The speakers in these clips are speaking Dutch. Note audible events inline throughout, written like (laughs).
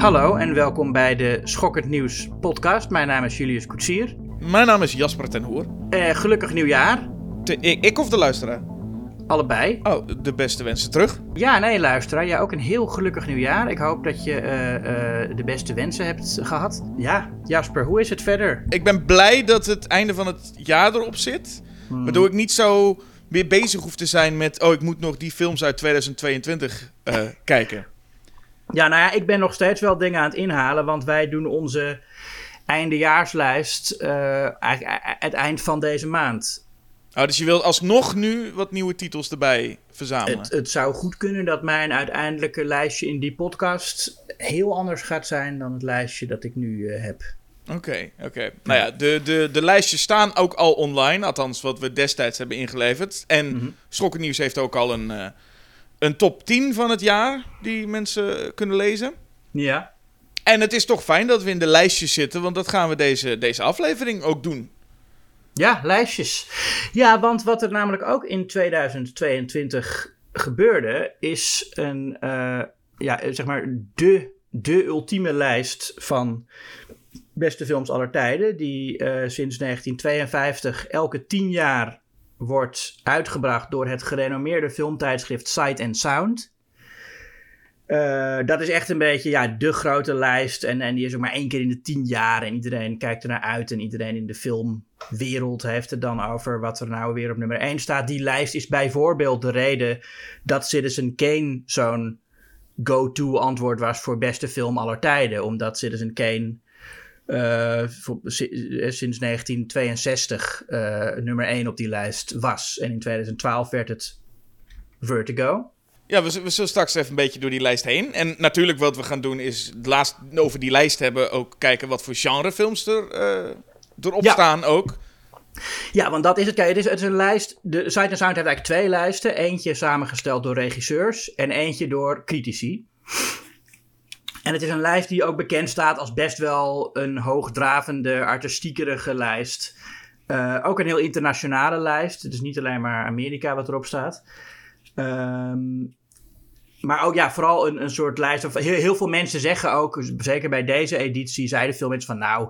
Hallo en welkom bij de Schokkend Nieuws podcast. Mijn naam is Julius Koetsier. Mijn naam is Jasper ten Hoer. Eh, gelukkig nieuwjaar. Ik, ik of de luisteraar? Allebei. Oh, de beste wensen terug. Ja, nee, luisteraar. Ja, ook een heel gelukkig nieuwjaar. Ik hoop dat je eh, eh, de beste wensen hebt gehad. Ja, Jasper, hoe is het verder? Ik ben blij dat het einde van het jaar erop zit. Hmm. Waardoor ik niet zo weer bezig hoef te zijn met... Oh, ik moet nog die films uit 2022 eh, kijken. Ja, nou ja, ik ben nog steeds wel dingen aan het inhalen, want wij doen onze eindejaarslijst eh, eigenlijk a- het eind van deze maand. Oh, dus je wilt alsnog nu wat nieuwe titels erbij verzamelen. Het, het zou goed kunnen dat mijn uiteindelijke lijstje in die podcast heel anders gaat zijn dan het lijstje dat ik nu eh, heb. Oké, oké. Nou ja, de, de, de lijstjes staan ook al online. Althans, wat we destijds hebben ingeleverd. En. Schokken Nieuws heeft ook al een, eh, een top 10 van het jaar... die mensen kunnen lezen. Ja. En het is toch fijn dat we in de lijstjes zitten, want dat gaan we deze, deze aflevering ook doen. Ja, lijstjes. Ja, want wat er namelijk ook in 2022 gebeurde, is een, eh, ja, zeg maar, de, de ultieme lijst van beste films aller tijden, die eh, sinds 1952 elke tien jaar wordt uitgebracht door het gerenommeerde filmtijdschrift Sight and Sound. Eh, dat is echt een beetje ja, de grote lijst. En, en die is ook maar één keer in de tien jaar. En iedereen kijkt er naar uit. En iedereen in de filmwereld heeft het dan over wat er nou weer op nummer 1 staat. Die lijst is bijvoorbeeld de reden dat Citizen Kane zo'n go-to antwoord was voor beste film aller tijden. Omdat Citizen Kane voor- si- eh, sinds 1962 eh, nummer 1 op die lijst was. En in 2012 werd het Vertigo. Ja, we, we zullen straks even een beetje door die lijst heen. En natuurlijk wat we gaan doen is laatst over die lijst hebben ook kijken wat voor genrefilms er, eh erop Ja. staan ook. Ja, want dat is het. Kijk, het is, het is een lijst. De Sight and Sound heeft eigenlijk twee lijsten. Eentje samengesteld door regisseurs en eentje door critici. En het is een lijst die ook bekend staat als best wel een hoogdravende, artistiekerige lijst. Eh, ook een heel internationale lijst. Het is niet alleen maar Amerika wat erop staat. Ehm, maar ook ja, vooral een, een soort lijst. Of heel, veel mensen zeggen ook, zeker bij deze editie, zeiden veel mensen van nou,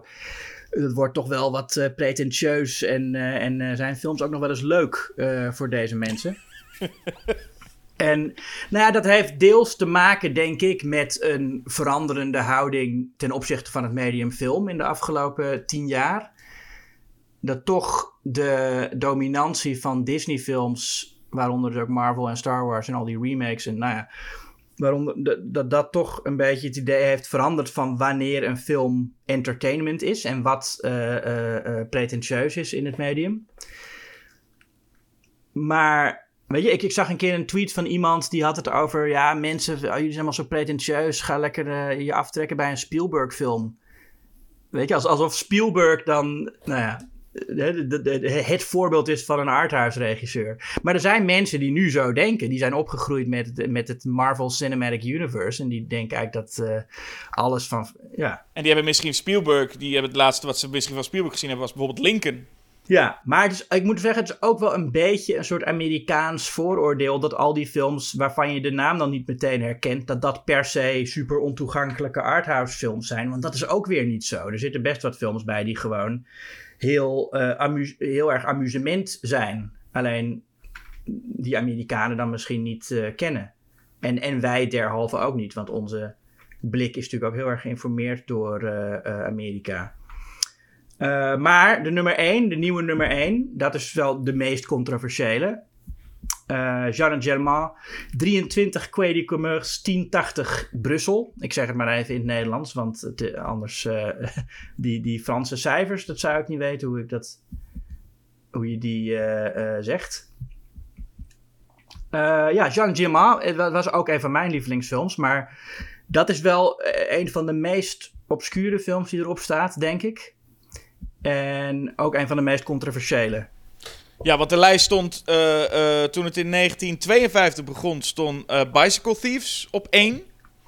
het wordt toch wel wat eh, pretentieus en, eh, en zijn films ook nog wel eens leuk voor deze mensen. (laughs) en nou ja, dat heeft deels te maken, denk ik, met een veranderende houding ten opzichte van het medium film in de afgelopen tien jaar. Dat toch de dominantie van Disney-films, waaronder dus ook Marvel en Star Wars en al die remakes en nou ja, Waaronder dat, dat toch een beetje het idee heeft veranderd van wanneer een film entertainment is en wat eh, eh, eh, pretentieus is in het medium. Maar weet je, ik, zag een keer een tweet van iemand die had het over: ja, mensen, oh, jullie zijn allemaal zo pretentieus, ga lekker eh, je aftrekken bij een Spielberg-film. Weet je, als, alsof Spielberg dan, nou ja, het voorbeeld is van een arthouse-regisseur. Maar er zijn mensen die nu zo denken. Die zijn opgegroeid met, met het Marvel Cinematic Universe. En die denken eigenlijk dat eh, alles van. Ja. En die hebben misschien Spielberg, die hebben het laatste wat ze misschien van Spielberg gezien hebben, was bijvoorbeeld Lincoln. Ja, maar ik moet zeggen, het is ook wel een beetje een soort Amerikaans vooroordeel. Dat al die films waarvan je de naam dan niet meteen herkent. dat dat per se super ontoegankelijke arthouse-films zijn. Want dat is ook weer niet zo. Er zitten best wat films bij die gewoon heel, eh, heel erg amusement zijn. Alleen die Amerikanen dan misschien niet eh, kennen. En, en wij derhalve ook niet, want onze blik is natuurlijk ook heel erg geïnformeerd door eh, Amerika. Eh, maar de nummer 1, de nieuwe nummer 1, dat is wel de meest controversiële. Eh Jeanne Germain, 23 Quai du Commerce, 1080 Brussel. Ik zeg het maar even in het Nederlands, want eh, anders (laughs) die, die Franse cijfers, dat zou ik niet weten hoe ik dat, hoe je die zegt. Ja, Jean Germain dat was ook een van mijn lievelingsfilms, maar dat is wel een van de meest obscure films die erop staat, denk ik. En ook een van de meest controversiële. Ja, want de lijst stond, eh, eh, toen het in 1952 begon, stond eh, Bicycle Thieves op 1.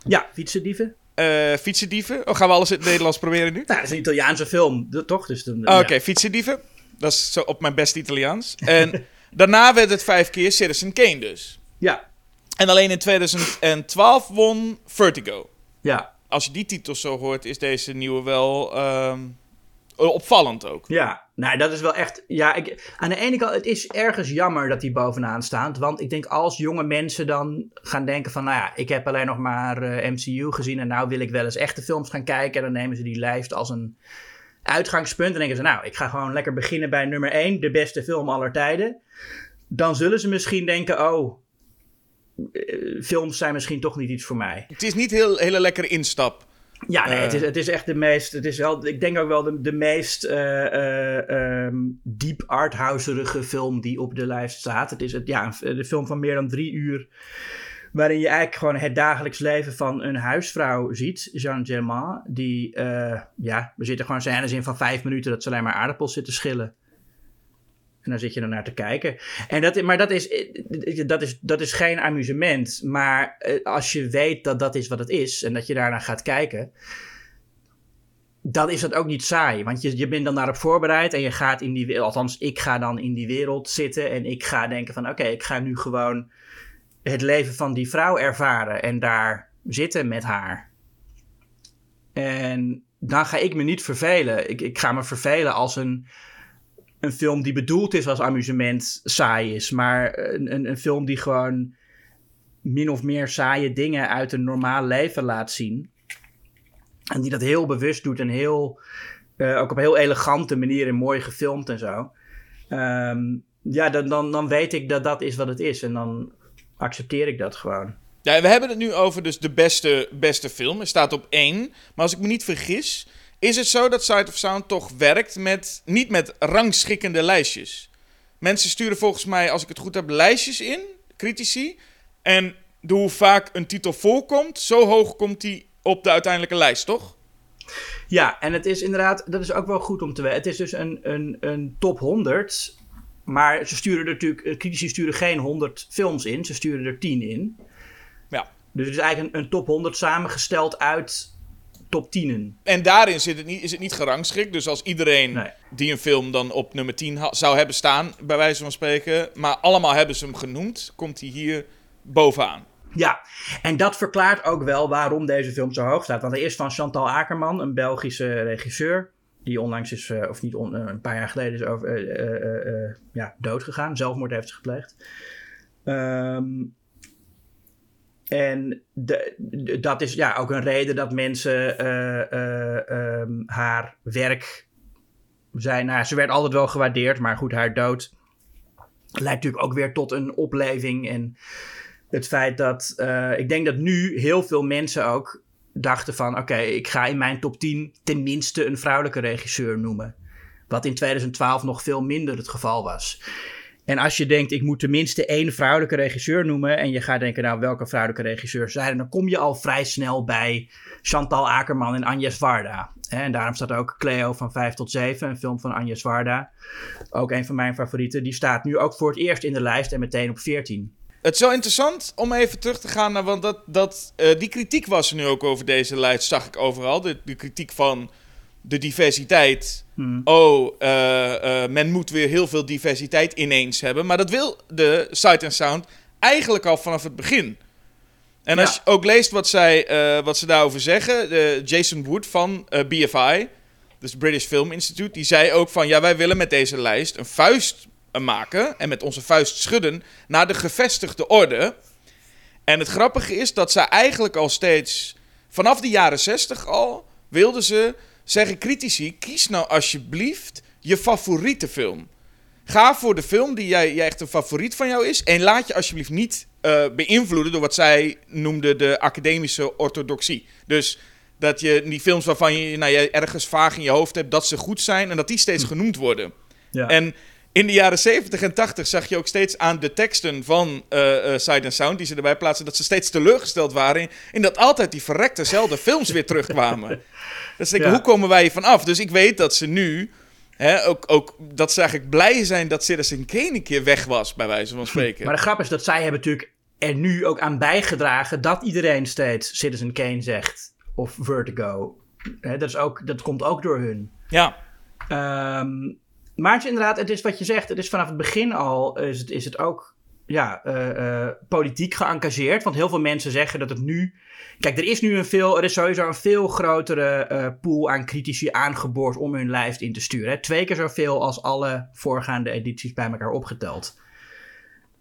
Ja, Fietsendieven. Fietsendieven. Oh, gaan we alles in het Nederlands proberen nu? Nou, dat is een Italiaanse film, toch? Dus ja. Oké, fietsendieven. Dat is zo op mijn best Italiaans. En (laughs) daarna werd het vijf keer Citizen Kane dus. Ja, En alleen in 2012 won Vertigo. ja. als je die titels zo hoort, is deze nieuwe wel ehm, opvallend ook. Ja, nou dat is wel echt. Ja, ik, aan de ene kant, het is ergens jammer dat die bovenaan staat. Want ik denk als jonge mensen dan gaan denken van, nou ja, ik heb alleen nog maar uh, eh, MCU gezien en nou wil ik wel eens echte films gaan kijken. En dan nemen ze die lijst als een uitgangspunt. En denken ze, nou, ik ga gewoon lekker beginnen bij nummer 1, de beste film aller tijden. Dan zullen ze misschien denken, oh, eh, films zijn misschien toch niet iets voor mij. Het is niet heel hele lekkere instap. Ja, nee, het, is, het is echt de meest. Het is wel, ik denk ook wel de, de meest uh, uh, diep arthouserige film die op de lijst staat. Het is het, ja, de film van meer dan drie uur. Waarin je eigenlijk gewoon het dagelijks leven van een huisvrouw ziet, Jean Germain. Die, uh, ja, we zitten gewoon scènes in van vijf minuten dat ze alleen maar aardappels zitten schillen. En dan zit je er naar te kijken. En dat, maar dat is, dat, is, dat is geen amusement. Maar eh, als je weet dat dat is wat het is en dat je daarna gaat kijken, dan is dat ook niet saai. Want je, je bent dan daarop voorbereid en je gaat in die wereld, althans ik ga dan in die wereld zitten en ik ga denken van oké, ik ga nu gewoon het leven van die vrouw ervaren en daar zitten met haar. En dan ga ik me niet vervelen. Ik, ik ga me vervelen als een een film die bedoeld is als amusement saai is. Maar een, een, een, film die gewoon min of meer saaie dingen uit een normaal leven laat zien. En die dat heel bewust doet en heel, uh, ook op een heel elegante manier en mooi gefilmd en zo. Um, ja, dan, dan, dan weet ik dat dat is wat het is. En dan accepteer ik dat gewoon. Ja, we hebben het nu over dus de beste, beste film. Er staat op één. Maar als ik me niet vergis, is het zo dat Sight of Sound toch werkt met, niet met rangschikkende lijstjes? Mensen sturen volgens mij, als ik het goed heb, lijstjes in, critici. En hoe vaak een titel voorkomt, zo hoog komt die op de uiteindelijke lijst, toch? Ja, en het is inderdaad, dat is ook wel goed om te weten. Het is dus een, een, een top 100. Maar ze sturen er natuurlijk, eh, critici sturen geen 100 films in, ze sturen er 10 in. Ja. Dus het is eigenlijk een, een top 100 samengesteld uit top 10. En daarin zit het niet, is het niet gerangschikt. Dus als iedereen die een film dan op nummer 10 zou hebben staan, bij wijze van spreken, maar allemaal hebben ze hem genoemd, komt hij hier bovenaan. Ja, en dat verklaart ook wel waarom deze film zo hoog staat. Want hij is van Chantal Akerman, een Belgische regisseur. Die onlangs is, uh, of niet on, uh, een paar jaar geleden is over, uh, ja, dood gegaan. Zelfmoord heeft gepleegd. Um, en dat is ja, ook een reden dat mensen uh, uh, um, haar werk zijn. Nou, ze werd altijd wel gewaardeerd, maar goed, haar dood leidt natuurlijk ook weer tot een opleving. En het feit dat uh, ik denk dat nu heel veel mensen ook dachten van oké, ik ga in mijn top 10 tenminste een vrouwelijke regisseur noemen. Wat in 2012 nog veel minder het geval was. En als je denkt, ik moet tenminste één vrouwelijke regisseur noemen. En je gaat denken, nou, welke vrouwelijke regisseurs zijn? Dan kom je al vrij snel bij Chantal Akerman en Agnes Varda. En daarom staat ook Cleo van 5 tot 7, een film van Agnes Varda. Ook een van mijn favorieten. Die staat nu ook voor het eerst in de lijst en meteen op 14. Het is wel interessant om even terug te gaan naar, want dat, dat, uh, die kritiek was er nu ook over deze lijst, zag ik overal. De kritiek van de diversiteit. Hmm. Oh, uh, uh, men moet weer heel veel diversiteit ineens hebben. Maar dat wil de Sight and Sound eigenlijk al vanaf het begin. En als je ook leest wat, zij, uh, wat ze daarover zeggen, de Jason Wood van BFI, dus British Film Institute, die zei ook van ja, wij willen met deze lijst een vuist maken en met onze vuist schudden naar de gevestigde orde. En het grappige is dat ze eigenlijk al steeds vanaf de jaren 60 al wilden ze zeggen critici: kies nou alsjeblieft je favoriete film. Ga voor de film die jij, jij echt een favoriet van jou is. En laat je alsjeblieft niet uh, beïnvloeden door wat zij noemden de academische orthodoxie. Dus dat je die films waarvan je, nou, je ergens vaag in je hoofd hebt dat ze goed zijn en dat die steeds hm. genoemd worden. Ja. En in de jaren 70 en 80 zag je ook steeds aan de teksten van uh, uh, Sight and Sound die ze erbij plaatsen dat ze steeds teleurgesteld waren in, dat altijd die verrektezelfde films weer terugkwamen. (laughs) Dus denk hoe komen wij hier vanaf? Dus ik weet dat ze nu, hè, ook, ook dat ze eigenlijk blij zijn dat Citizen Kane een keer weg was, bij wijze van spreken. Maar de grap is dat zij hebben natuurlijk er nu ook aan bijgedragen dat iedereen steeds Citizen Kane zegt. Of Vertigo. Hè, dat, is ook, dat komt ook door hun. Ja. Um, maar het is inderdaad, het is wat je zegt, het is vanaf het begin al, is het, is het ook ja, uh, politiek geëngageerd. Want heel veel mensen zeggen dat het nu. Kijk, er is nu een veel, er is sowieso een veel grotere uh, pool aan critici aangeboord om hun lijst in te sturen. Hè. Twee keer zoveel als alle voorgaande edities bij elkaar opgeteld.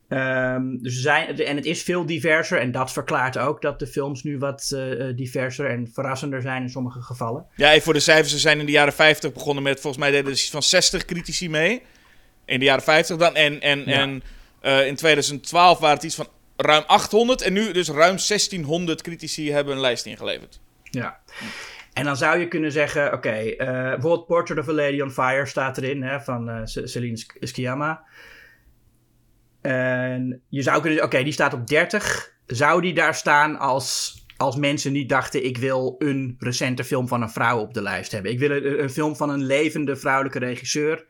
Um, dus zijn, en het is veel diverser en dat verklaart ook dat de films nu wat uh, diverser en verrassender zijn in sommige gevallen. Ja, voor de cijfers, ze zijn in de jaren 50 begonnen met, volgens mij deden er van 60 critici mee. In de jaren 50 dan. En, en, ja. en uh, in 2012 waren het iets van ruim 800 en nu dus ruim 1600 critici hebben een lijst ingeleverd. Ja. En dan zou je kunnen zeggen, oké, uh, bijvoorbeeld Portrait of a Lady on Fire staat erin, hè, van uh, Celine Sciamma. En je zou kunnen zeggen, oké, die staat op 30. Zou die daar staan als, als mensen niet dachten, ik wil een recente film van een vrouw op de lijst hebben. Ik wil een film van een levende vrouwelijke regisseur.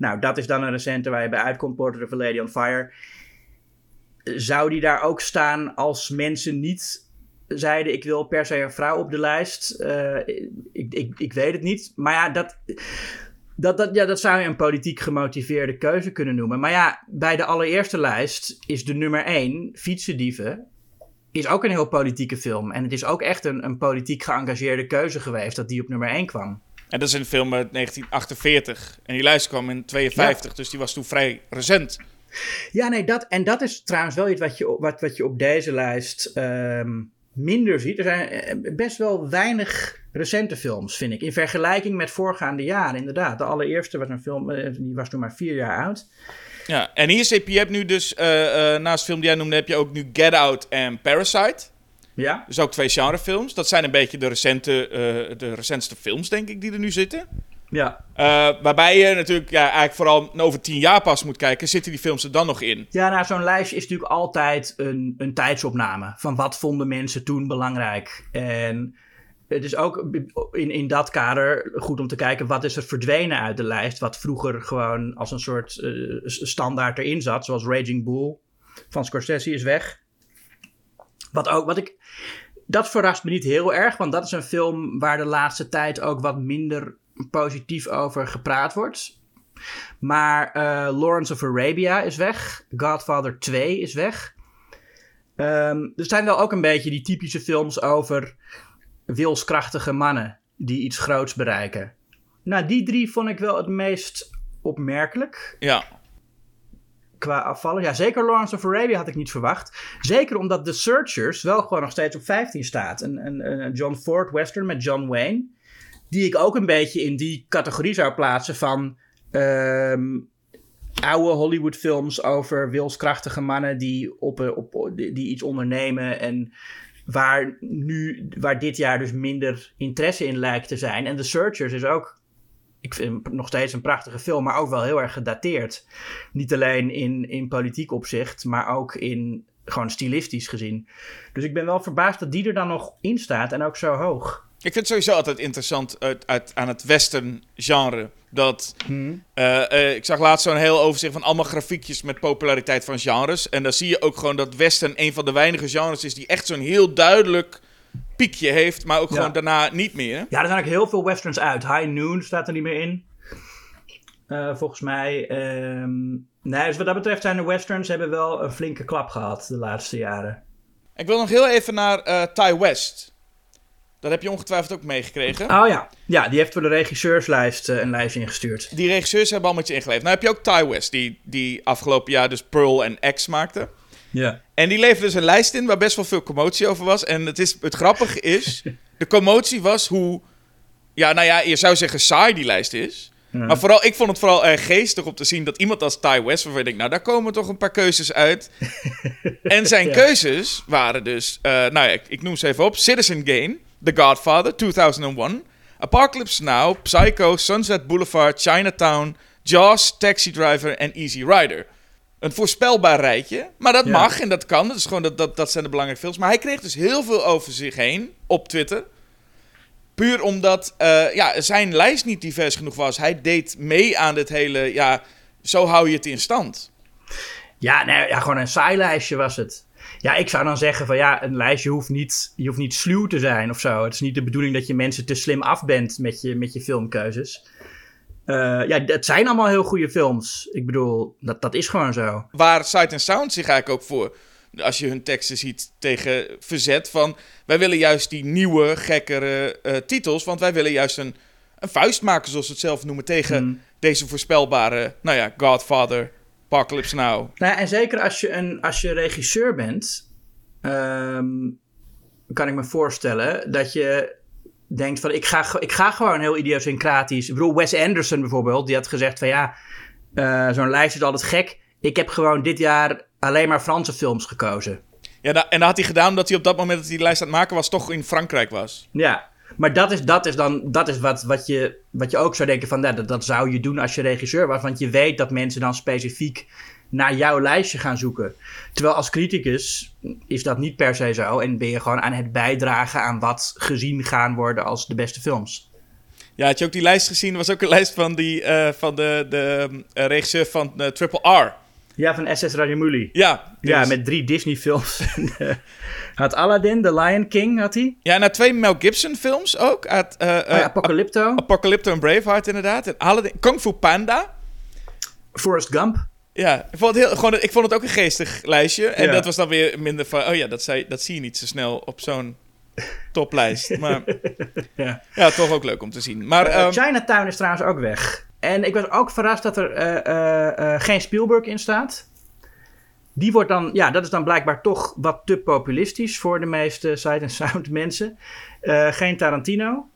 Nou, dat is dan een recente waar je bij uitkomt, Portrait of Lady on Fire. Zou die daar ook staan als mensen niet zeiden: Ik wil per se een vrouw op de lijst? Uh, ik, ik, ik weet het niet. Maar ja, dat, dat, dat, ja, dat zou je een politiek gemotiveerde keuze kunnen noemen. Maar ja, bij de allereerste lijst is de nummer 1, Fietsendieven, is ook een heel politieke film. En het is ook echt een, een politiek geëngageerde keuze geweest dat die op nummer 1 kwam. En dat is een film uit 1948. En die lijst kwam in 52, dus die was toen vrij recent. Ja, nee, dat, en dat is trouwens wel iets wat je, wat, wat je op deze lijst um, minder ziet. Er zijn eh, best wel weinig recente films, vind ik. In vergelijking met voorgaande jaren, inderdaad. De allereerste was een film, eh, die was toen maar vier jaar oud. Ja, en hier zit je hebt nu dus, uh, uh, naast film die jij noemde, heb je ook nu Get Out en Parasite. Ja. Dus ook twee genrefilms. Dat zijn een beetje de, recente, uh, de recentste films, denk ik, die er nu zitten. Ja. Uh, waarbij je natuurlijk ja, eigenlijk vooral over tien jaar pas moet kijken. Zitten die films er dan nog in? Ja, nou, zo'n lijstje is natuurlijk altijd een, een tijdsopname. Van wat vonden mensen toen belangrijk? En het is ook in, in dat kader goed om te kijken wat is er verdwenen uit de lijst. Wat vroeger gewoon als een soort uh, standaard erin zat. Zoals Raging Bull van Scorsese is weg. Wat ook, wat ik. Dat verrast me niet heel erg, want dat is een film waar de laatste tijd ook wat minder positief over gepraat wordt. Maar uh, Lawrence of Arabia is weg. Godfather 2 is weg. Um, er zijn wel ook een beetje die typische films over wilskrachtige mannen die iets groots bereiken. Nou, die drie vond ik wel het meest opmerkelijk. Ja. Qua afvallen. Ja, zeker Lawrence of Arabia had ik niet verwacht. Zeker omdat The Searchers wel gewoon nog steeds op 15 staat. Een, een, een John Ford western met John Wayne. Die ik ook een beetje in die categorie zou plaatsen van... Um, oude Hollywood-films over wilskrachtige mannen die, op, op, die iets ondernemen en waar, nu, waar dit jaar dus minder interesse in lijkt te zijn. En The Searchers is ook, ik vind nog steeds een prachtige film, maar ook wel heel erg gedateerd. Niet alleen in, in politiek opzicht, maar ook in gewoon stilistisch gezien. Dus ik ben wel verbaasd dat die er dan nog in staat en ook zo hoog. Ik vind het sowieso altijd interessant uit, uit, aan het western genre. Dat, hmm. uh, uh, ik zag laatst zo'n heel overzicht van allemaal grafiekjes met populariteit van genres. En dan zie je ook gewoon dat western een van de weinige genres is die echt zo'n heel duidelijk piekje heeft, maar ook ja. gewoon daarna niet meer. Ja, er zijn ook heel veel westerns uit. High Noon staat er niet meer in. Uh, volgens mij. Um, nee, dus wat dat betreft zijn de westerns hebben wel een flinke klap gehad de laatste jaren. Ik wil nog heel even naar Ty West. Dat heb je ongetwijfeld ook meegekregen. Oh ja. Ja, die heeft voor de regisseurslijst uh, een lijst ingestuurd. Die regisseurs hebben allemaal iets ingeleverd. Nou heb je ook Ty West, die, die afgelopen jaar dus Pearl en X maakte. Ja. En die leverde dus een lijst in waar best wel veel commotie over was. En het, is, het grappige is, (laughs) de commotie was hoe... Ja, nou ja, je zou zeggen saai die lijst is. Ja. Maar vooral, ik vond het vooral erg geestig om te zien dat iemand als Ty West, waarvan ik denk, nou, daar komen toch een paar keuzes uit. (laughs) en zijn ja. keuzes waren dus, uh, nou ja, ik, ik noem ze even op: Citizen Game, The Godfather, 2001, Apocalypse Now, Psycho, Sunset Boulevard, Chinatown, Jaws, Taxi Driver en Easy Rider. Een voorspelbaar rijtje, maar dat ja. mag en dat kan. Dat, is gewoon, dat, dat, dat zijn de belangrijke films. Maar hij kreeg dus heel veel over zich heen op Twitter. Puur omdat uh, ja, zijn lijst niet divers genoeg was. Hij deed mee aan dit hele, ja, zo hou je het in stand. Ja, nee, ja gewoon een saai lijstje was het. Ja, ik zou dan zeggen van ja, een lijstje hoeft niet, je hoeft niet sluw te zijn of zo. Het is niet de bedoeling dat je mensen te slim af bent met je, met je filmkeuzes. Uh, ja, het zijn allemaal heel goede films. Ik bedoel, dat, dat is gewoon zo. Waar Sight and Sound zich eigenlijk ook voor, als je hun teksten ziet, tegen verzet van... wij willen juist die nieuwe, gekkere uh, titels, want wij willen juist een, een vuist maken, zoals ze het zelf noemen, tegen hmm. deze voorspelbare, nou ja, Godfather, Apocalypse Now. Nou, en zeker als je, een, als je regisseur bent, um, kan ik me voorstellen dat je denkt van ik ga, ik ga gewoon heel idiosyncratisch. Ik bedoel, Wes Anderson bijvoorbeeld, die had gezegd van ja, uh, zo'n lijst is altijd gek. Ik heb gewoon dit jaar alleen maar Franse films gekozen. Ja, en dat had hij gedaan omdat hij op dat moment dat hij die lijst aan het maken was, toch in Frankrijk was. Ja, maar dat is, dat is dan dat is wat, wat, je, wat je ook zou denken van, nou, dat, dat zou je doen als je regisseur was. Want je weet dat mensen dan specifiek naar jouw lijstje gaan zoeken. Terwijl als criticus is dat niet per se zo. En ben je gewoon aan het bijdragen aan wat gezien gaan worden als de beste films. Ja, had je ook die lijst gezien? Er was ook een lijst van, die, uh, van de, de uh, regisseur van uh, Triple R. Ja, van SS Rajamouli. Ja. Dus... Ja, met drie Disney-films. (laughs) had Aladdin, The Lion King, had hij. Ja, en twee Mel Gibson-films ook. Had, oh ja, Apocalypto. Apocalypto en Braveheart, inderdaad. En Aladdin. Kung Fu Panda. Forrest Gump. Ja, ik vond, het heel, gewoon, ik vond het ook een geestig lijstje. En dat was dan weer minder van... Oh ja, dat, zei, dat zie je niet zo snel op zo'n (laughs) toplijst. Maar ja. ja, toch ook leuk om te zien. Maar, uh, um, Chinatown is trouwens ook weg. En ik was ook verrast dat er uh, uh, geen Spielberg in staat. Die wordt dan, ja, dat is dan blijkbaar toch wat te populistisch voor de meeste sight and sound (laughs) mensen. geen Tarantino.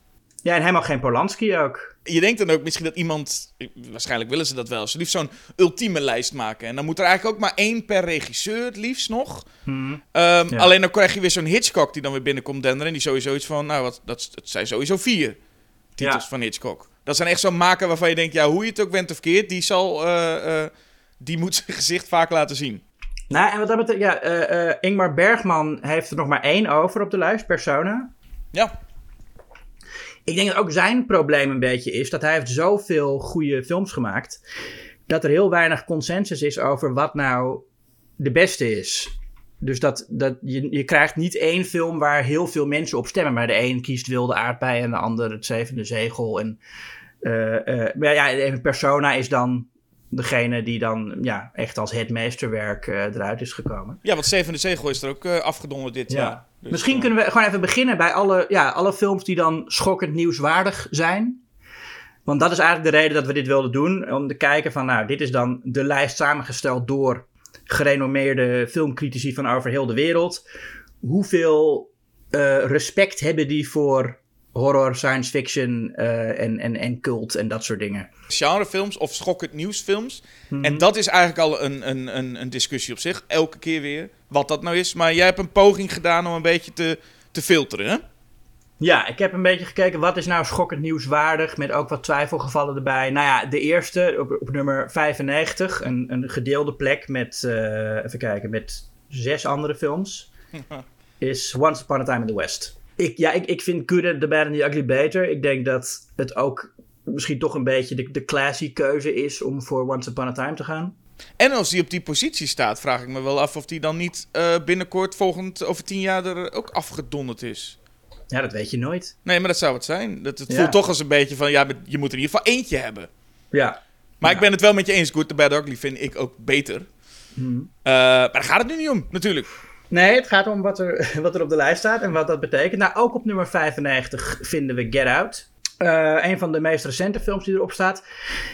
Ja, en helemaal geen Polanski ook je denkt dan ook misschien dat iemand, waarschijnlijk willen ze dat wel, ze liefst zo'n ultieme lijst maken. En dan moet er eigenlijk ook maar één per regisseur, het liefst nog. Hmm. Ehm, alleen dan krijg je weer zo'n Hitchcock die dan weer binnenkomt denderen. En die sowieso iets van, nou, wat, dat, zijn sowieso vier titels van Hitchcock. Dat zijn echt zo'n maker waarvan je denkt, ja, hoe je het ook bent of keert, die zal, uh, uh, die moet (laughs) zijn gezicht vaak laten zien. Nou, en wat dat betreft, ja, uh, Ingmar Bergman heeft er nog maar één over op de lijst, Persona. Ja. Ik denk dat ook zijn probleem een beetje is dat hij heeft zoveel goede films gemaakt. Dat er heel weinig consensus is over wat nou de beste is. Dus dat, dat je, je krijgt niet één film waar heel veel mensen op stemmen. Maar de een kiest Wilde Aardbei en de ander Het Zevende Zegel. En, uh, uh, maar ja, Persona is dan degene die dan ja, echt als het meesterwerk uh, eruit is gekomen. Ja, want Zevende Zegel is er ook afgedonderd dit jaar. Dus, Misschien uh, kunnen we gewoon even beginnen bij alle, ja, alle films die dan schokkend nieuwswaardig zijn. Want dat is eigenlijk de reden dat we dit wilden doen. Om te kijken van, nou, dit is dan de lijst samengesteld door gerenommeerde filmcritici van over heel de wereld. Hoeveel respect hebben die voor horror, science fiction uh, en, en, en cult en dat soort dingen. Genrefilms of schokkend nieuwsfilms. Mm En dat is eigenlijk al een, een, een, een, discussie op zich, elke keer weer, wat dat nou is. Maar jij hebt een poging gedaan om een beetje te, te filteren, hè? Ja, ik heb een beetje gekeken wat is nou schokkend nieuwswaardig, met ook wat twijfelgevallen erbij. Nou ja, de eerste op, op nummer 95, een, een gedeelde plek met, uh, even kijken, met zes andere films, (laughs) is Once Upon a Time in the West. Ik, ja, ik, ik vind Good, The Bad and The Ugly beter. Ik denk dat het ook misschien toch een beetje de, de classy keuze is om voor Once Upon a Time te gaan. En als die op die positie staat, vraag ik me wel af of die dan niet uh, binnenkort, volgend, over tien jaar, er ook afgedonderd is. Ja, dat weet je nooit. Nee, maar dat zou het zijn. Dat, het voelt toch als een beetje van, ja, je moet in ieder geval eentje hebben. Ja. Maar ik ben het wel met je eens. Good, The Bad, Ugly vind ik ook beter. Hmm. Uh, maar daar gaat het nu niet om, natuurlijk. Nee, het gaat om wat er, (laughs) wat er op de lijst staat en wat dat betekent. Nou, ook op nummer 95 vinden we Get Out. Uh, een van de meest recente films die erop staat.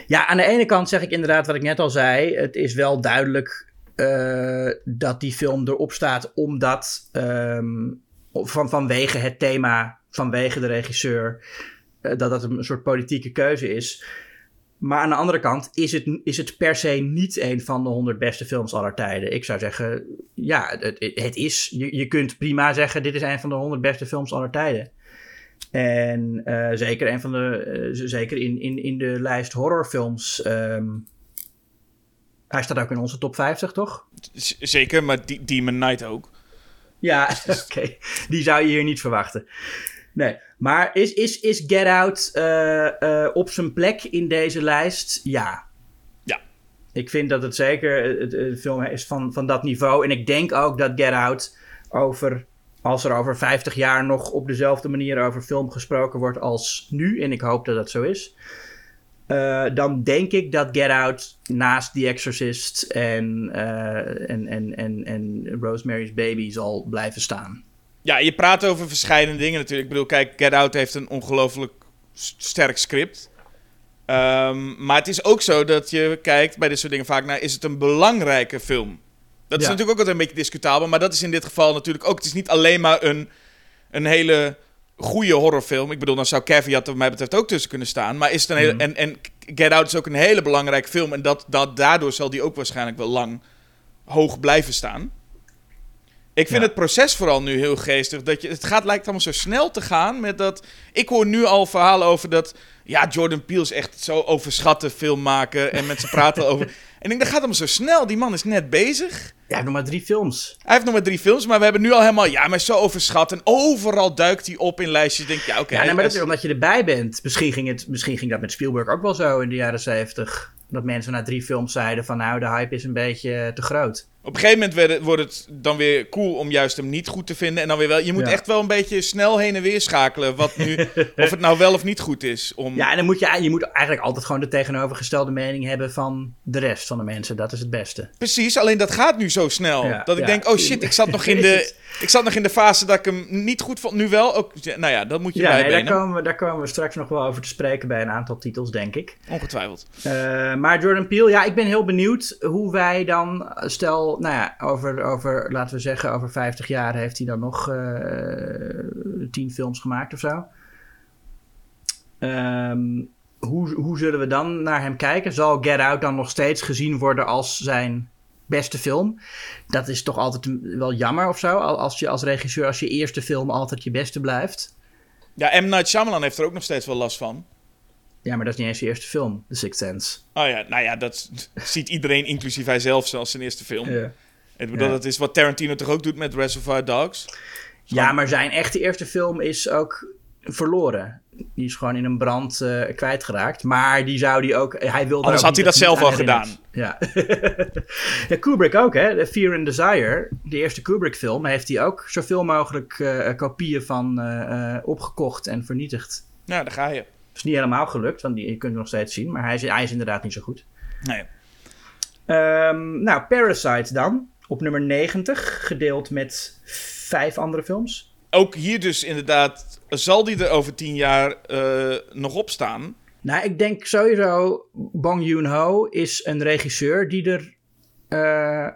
Ja, aan de ene kant zeg ik inderdaad wat ik net al zei. Het is wel duidelijk uh, dat die film erop staat omdat um, van, vanwege het thema, vanwege de regisseur, uh, dat dat een soort politieke keuze is. Maar aan de andere kant is het, is het per se niet een van de 100 beste films aller tijden. Ik zou zeggen, ja, het, het is. Je, je kunt prima zeggen: dit is een van de 100 beste films aller tijden. En uh, zeker een van de. Uh, zeker in, in, in de lijst horrorfilms. Um, hij staat ook in onze top 50, toch? Z zeker, maar Demon Knight ook. Ja, (laughs) oké. Okay. Die zou je hier niet verwachten. Nee, maar is, is, is Get Out uh, uh, op zijn plek in deze lijst? Ja. Ja. Ik vind dat het zeker een film is van, van dat niveau. En ik denk ook dat Get Out over, als er over 50 jaar nog op dezelfde manier over film gesproken wordt als nu, en ik hoop dat dat zo is, Uh, dan denk ik dat Get Out naast The Exorcist en, en, en, en, en Rosemary's Baby zal blijven staan. Ja, je praat over verschillende dingen natuurlijk. Ik bedoel, kijk, Get Out heeft een ongelooflijk sterk script. Um, maar het is ook zo dat je kijkt bij dit soort dingen vaak naar... is het een belangrijke film? Dat is natuurlijk ook altijd een beetje discutabel. Maar dat is in dit geval natuurlijk ook... Het is niet alleen maar een, een hele goede horrorfilm. Ik bedoel, dan zou Caveat wat mij betreft ook tussen kunnen staan. Maar is het een hele... Mhm. En, en Get Out is ook een hele belangrijke film. En dat, dat, daardoor zal die ook waarschijnlijk wel lang hoog blijven staan. Ik vind het proces vooral nu heel geestig. Dat je, het gaat, lijkt allemaal zo snel te gaan met dat... Ik hoor nu al verhalen over dat... Ja, Jordan Peele is echt zo overschatte film maken. En mensen praten over... (laughs) En ik denk, dat gaat allemaal zo snel. Die man is net bezig. Hij heeft nog maar drie films. Hij heeft nog maar drie films, maar we hebben nu al helemaal... Ja, maar zo overschat. En overal duikt hij op in lijstjes. Denk ja, oké. ja, nee, maar dat is omdat je erbij bent. Misschien ging, het, misschien ging dat met Spielberg ook wel zo in de jaren zeventig. Dat mensen na drie films zeiden van... Nou, de hype is een beetje te groot. Op een gegeven moment wordt het dan weer cool om juist hem niet goed te vinden. En dan weer wel. Je moet echt wel een beetje snel heen en weer schakelen. Wat nu, (laughs) of het nou wel of niet goed is. Om... Ja, en dan moet je, je moet eigenlijk altijd gewoon de tegenovergestelde mening hebben van de rest van de mensen. Dat is het beste. Precies, alleen dat gaat nu zo snel. dat ik denk, oh shit, ik zat nog in (laughs) de. Ik zat nog in de fase dat ik hem niet goed vond. Nu wel. Ook, nou ja, dat moet je ja, nee, daar, komen we, daar komen we straks nog wel over te spreken bij een aantal titels, denk ik. Ongetwijfeld. Uh, maar Jordan Peele, ja, ik ben heel benieuwd hoe wij dan, stel, nou ja, over, over laten we zeggen, over 50 jaar heeft hij dan nog uh, tien films gemaakt of zo. Um, hoe, hoe zullen we dan naar hem kijken? Zal Get Out dan nog steeds gezien worden als zijn beste film. Dat is toch altijd wel jammer of zo. Als je als regisseur, als je eerste film altijd je beste blijft. Ja, M. Night Shyamalan heeft er ook nog steeds wel last van. Ja, maar dat is niet eens je eerste film, The Sixth Sense. Oh ja, nou ja, dat (laughs) ziet iedereen, inclusief hij zelf, zoals zijn eerste film. Ja. Bedoel, dat is wat Tarantino toch ook doet met Reservoir Dogs. Ja, maar zijn echte eerste film is ook verloren. Die is gewoon in een brand uh, kwijtgeraakt. Maar die zou die ook. Hij wilde Anders had hij dat zelf al gedaan. Ja. (laughs) ja. Kubrick ook, hè? The Fear and Desire. De eerste Kubrick-film heeft hij ook zoveel mogelijk uh, kopieën van uh, opgekocht en vernietigd. Ja, daar ga je. Is niet helemaal gelukt, want die, je kunt het nog steeds zien. Maar hij is, hij is inderdaad niet zo goed. Nee. Um, nou, Parasite dan. Op nummer 90, gedeeld met vijf andere films. Ook hier dus inderdaad zal die er over tien jaar uh, nog op staan? Nou, ik denk sowieso, Bong Joon-ho is een regisseur die er... Uh,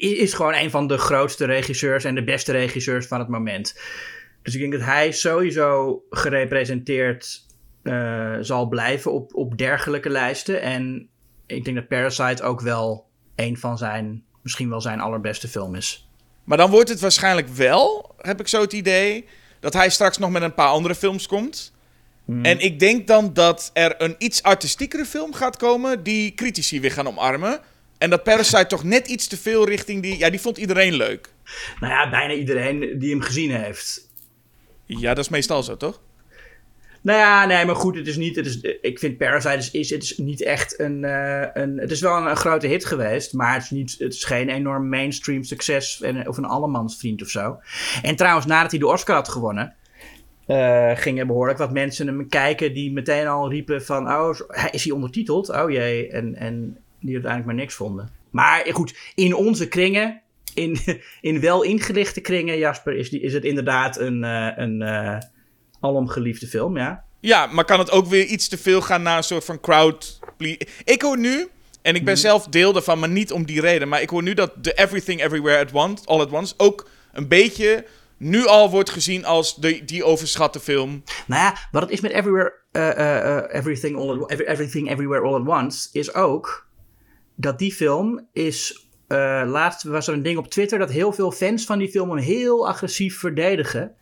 is gewoon een van de grootste regisseurs en de beste regisseurs van het moment. Dus ik denk dat hij sowieso gerepresenteerd uh, zal blijven op, op dergelijke lijsten. En ik denk dat Parasite ook wel een van zijn, misschien wel zijn allerbeste film is. Maar dan wordt het waarschijnlijk wel, heb ik zo het idee, dat hij straks nog met een paar andere films komt. Hmm. En ik denk dan dat er een iets artistiekere film gaat komen die critici weer gaan omarmen. En dat Parasite toch net iets te veel richting die... Ja, die vond iedereen leuk. Nou ja, bijna iedereen die hem gezien heeft. Ja, dat is meestal zo, toch? Nou ja, nee, maar goed, het is niet. Het is, ik vind Parasite is, het is niet echt een, uh, een. Het is wel een, grote hit geweest, maar het is, niet, het geen enorm mainstream succes of een allemansvriend of zo. En trouwens, nadat hij de Oscar had gewonnen. Uh, gingen behoorlijk wat mensen hem kijken die meteen al riepen van... Oh, is hij ondertiteld? Oh jee. En, en die uiteindelijk maar niks vonden. Maar goed, in onze kringen, in, (laughs) in wel ingelichte kringen, Jasper, is, die, is het inderdaad een, uh, een alomgeliefde film, ja. Ja, maar kan het ook weer iets te veel gaan naar een soort van crowd... Ik hoor nu, en ik ben hmm. zelf deel daarvan, maar niet om die reden... maar ik hoor nu dat The Everything Everywhere at Once, All at Once... ook een beetje nu al wordt gezien als de, die overschatte film. Nou ja, wat het is met Everywhere, uh, uh, everything, all at, everything Everywhere All at Once... is ook dat die film is... laatst was er een ding op Twitter dat heel veel fans van die film hem heel agressief verdedigen...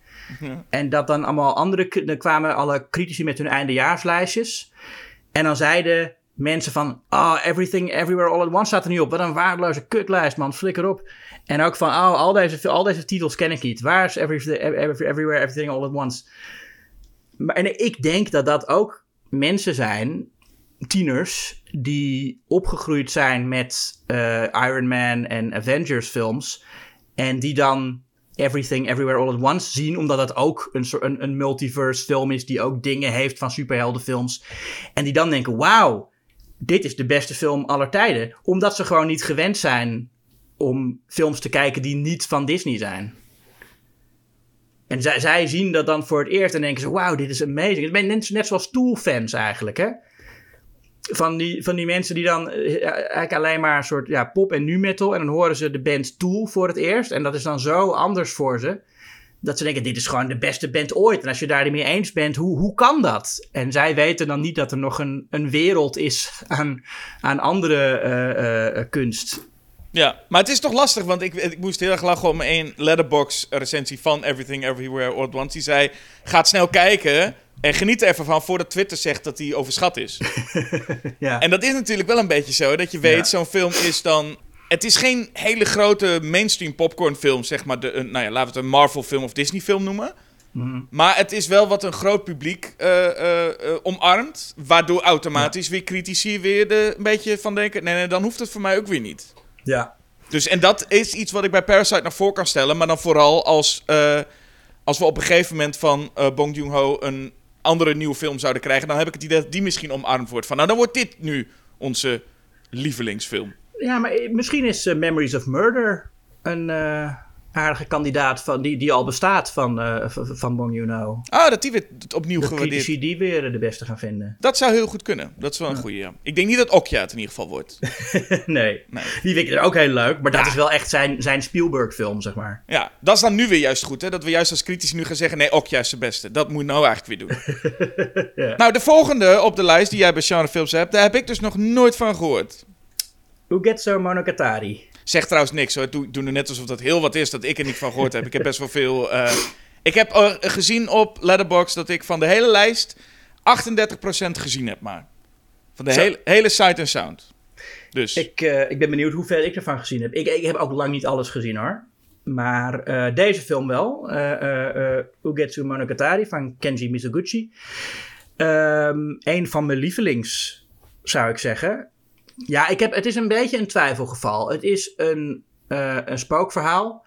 En dat dan allemaal andere. Dan kwamen alle critici met hun eindejaarslijstjes. En dan zeiden mensen van. Oh, Everything Everywhere All at Once staat er nu op. Wat een waardeloze kutlijst, man. Flikker op. En ook van. Oh, al deze, al deze titels ken ik niet. Waar is everything, Everywhere Everything All at Once? Maar, en ik denk dat dat ook mensen zijn. Tieners die opgegroeid zijn met uh, Iron Man en Avengers films. En die dan Everything Everywhere All at Once zien, omdat dat ook een, een, een multiverse film is die ook dingen heeft van superheldenfilms. En die dan denken, wauw, dit is de beste film aller tijden. Omdat ze gewoon niet gewend zijn om films te kijken die niet van Disney zijn. En zij, zij zien dat dan voor het eerst en denken ze, wauw, dit is amazing. Het zijn net, net zoals Tool-fans eigenlijk, hè? Van die, van die mensen die dan eh, eigenlijk alleen maar een soort ja, pop en nu metal. En dan horen ze de band Tool voor het eerst. En dat is dan zo anders voor ze. Dat ze denken, dit is gewoon de beste band ooit. En als je daar niet mee eens bent, hoe, hoe kan dat? En zij weten dan niet dat er nog een, een wereld is aan, aan andere eh, eh, kunst. Ja, maar het is toch lastig, want ik, ik moest heel erg lachen om één letterbox recensie van Everything Everywhere All Once. Die zei, ga snel kijken en geniet er even van voordat Twitter zegt dat hij overschat is. (laughs) Ja. En dat is natuurlijk wel een beetje zo, dat je weet, Ja. zo'n film is dan... Het is geen hele grote mainstream popcorn film, zeg maar, de, een, nou ja, laten we het een Marvel film of Disney film noemen. Mhm. Maar het is wel wat een groot publiek eh, eh, eh, omarmt, waardoor automatisch weer critici weer er een beetje van denken, nee, nee, dan hoeft het voor mij ook weer niet. ja. Dus, en dat is iets wat ik bij Parasite naar voren kan stellen. Maar dan vooral als, als we op een gegeven moment van Bong Joon-ho een andere nieuwe film zouden krijgen. Dan heb ik het idee dat die misschien omarmd wordt. Van nou, dan wordt dit nu onze lievelingsfilm. Ja, maar eh, misschien is eh, Memories of Murder een eh, aardige kandidaat van, die, die al bestaat van, eh, van Bong Joon-ho. Ah, dat die weer opnieuw Dat gewaardeerd. critici die weer eh, de beste gaan vinden. Dat zou heel goed kunnen. Dat is wel een goede, ja. Ik denk niet dat Okja het in ieder geval wordt. (laughs) nee. Nee. die vind ik er ook heel leuk, maar dat Ja. is wel echt zijn, zijn Spielberg-film, zeg maar. Ja, dat is dan nu weer juist goed, hè? Dat we juist als critici nu gaan zeggen, nee, Okja is de beste. Dat moet nou eigenlijk weer doen. (laughs) Nou, de volgende op de lijst die jij bij Films hebt, daar heb ik dus nog nooit van gehoord. Ugetsu Monogatari. Zeg trouwens niks hoor. Doe, doe nu net alsof dat heel wat is dat ik er niet van gehoord heb. Ik heb best wel veel. eh, ik heb eh, gezien op Letterboxd dat ik van de hele lijst 38% gezien heb, maar. Van de hele, hele sight en sound. Dus. Ik, eh, ik ben benieuwd hoeveel ik ervan gezien heb. Ik, ik heb ook lang niet alles gezien hoor. Maar deze film wel. eh, Ugetsu Monogatari van Kenji Mizoguchi. Ehm een van mijn lievelings, zou ik zeggen. Ja, ik heb, het is een beetje een twijfelgeval. Het is een, eh, een spookverhaal.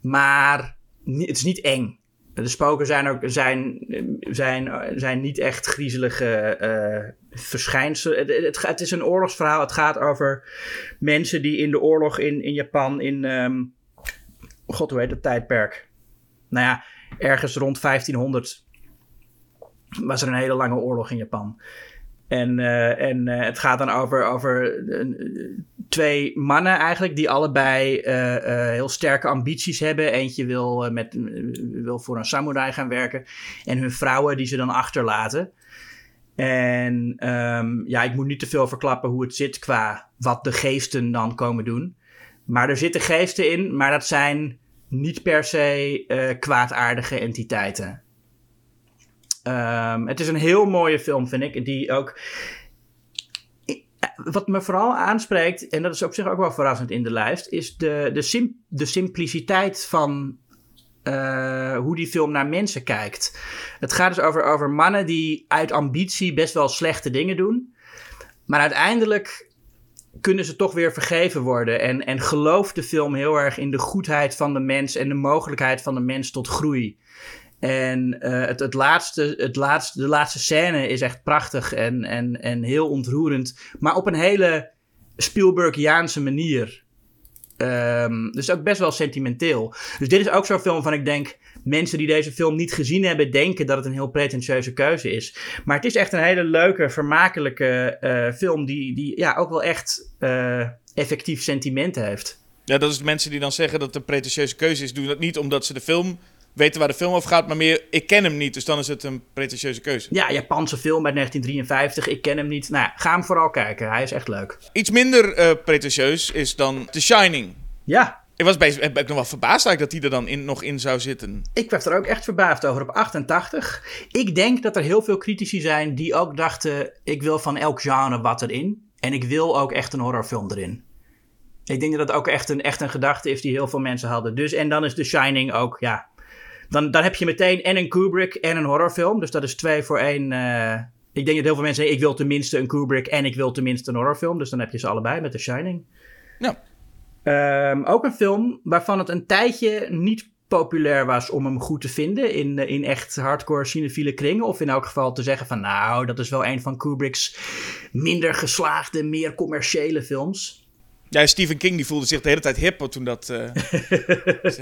Maar het is niet eng. De spoken zijn, ook, zijn, zijn, zijn niet echt griezelige eh, verschijnselen. Het, het, het is een oorlogsverhaal. Het gaat over mensen die in de oorlog in, in Japan in... ehm, God, hoe heet dat tijdperk? Nou ja, ergens rond 1500 was er een hele lange oorlog in Japan. En, eh, en eh, het gaat dan over, over eh, twee mannen eigenlijk, die allebei heel sterke ambities hebben. Eentje wil, met, wil voor een samurai gaan werken. En hun vrouwen die ze dan achterlaten. En ehm, ja, ik moet niet te veel verklappen hoe het zit qua wat de geesten dan komen doen. Maar er zitten geesten in, maar dat zijn niet per se kwaadaardige entiteiten. Ehm, het is een heel mooie film, vind ik. Die ook. Wat me vooral aanspreekt, en dat is op zich ook wel verrassend in de lijst, is de, de, de simpliciteit van eh, hoe die film naar mensen kijkt. Het gaat dus over, over mannen die uit ambitie best wel slechte dingen doen. Maar uiteindelijk kunnen ze toch weer vergeven worden. En, en gelooft de film heel erg in de goedheid van de mens en de mogelijkheid van de mens tot groei. En eh, het, het laatste, het laatste, de laatste scène is echt prachtig en, en, en heel ontroerend. Maar op een hele Spielbergiaanse manier. Ehm, dus ook best wel sentimenteel. Dus dit is ook zo'n film waarvan ik denk... mensen die deze film niet gezien hebben... denken dat het een heel pretentieuze keuze is. Maar het is echt een hele leuke, vermakelijke eh, film... die, die ja, ook wel echt eh, effectief sentiment heeft. Ja, dat is mensen die dan zeggen dat het een pretentieuze keuze is. Doen dat niet omdat ze de film weten waar de film over gaat, maar meer ik ken hem niet, dus dan is het een pretentieuze keuze. Ja, Japanse film uit 1953. Ik ken hem niet. Nou, ja, ga hem vooral kijken. Hij is echt leuk. Iets minder eh, pretentieus is dan The Shining. Ja, Ik was bezig, ben ik nog wel verbaasd eigenlijk dat die er dan in, nog in zou zitten. ik werd er ook echt verbaasd over op 88. Ik denk dat er heel veel critici zijn die ook dachten... ik wil van elk genre wat erin. En ik wil ook echt een horrorfilm erin. Ik denk dat dat ook echt een, echt een gedachte is die heel veel mensen hadden. Dus, en dan is The Shining ook, ja... Dan, dan heb je meteen en een Kubrick en een horrorfilm. Dus dat is twee voor één. eh, ik denk dat heel veel mensen zeggen... ik wil tenminste een Kubrick en ik wil tenminste een horrorfilm. Dus dan heb je ze allebei met The Shining. Ja. Ehm, ook een film waarvan het een tijdje niet populair was om hem goed te vinden in, in echt hardcore cinefiele kringen. Of in elk geval te zeggen van nou, dat is wel een van Kubrick's minder geslaagde, meer commerciële films. Ja, Stephen King die voelde zich de hele tijd hip toen dat... Uh...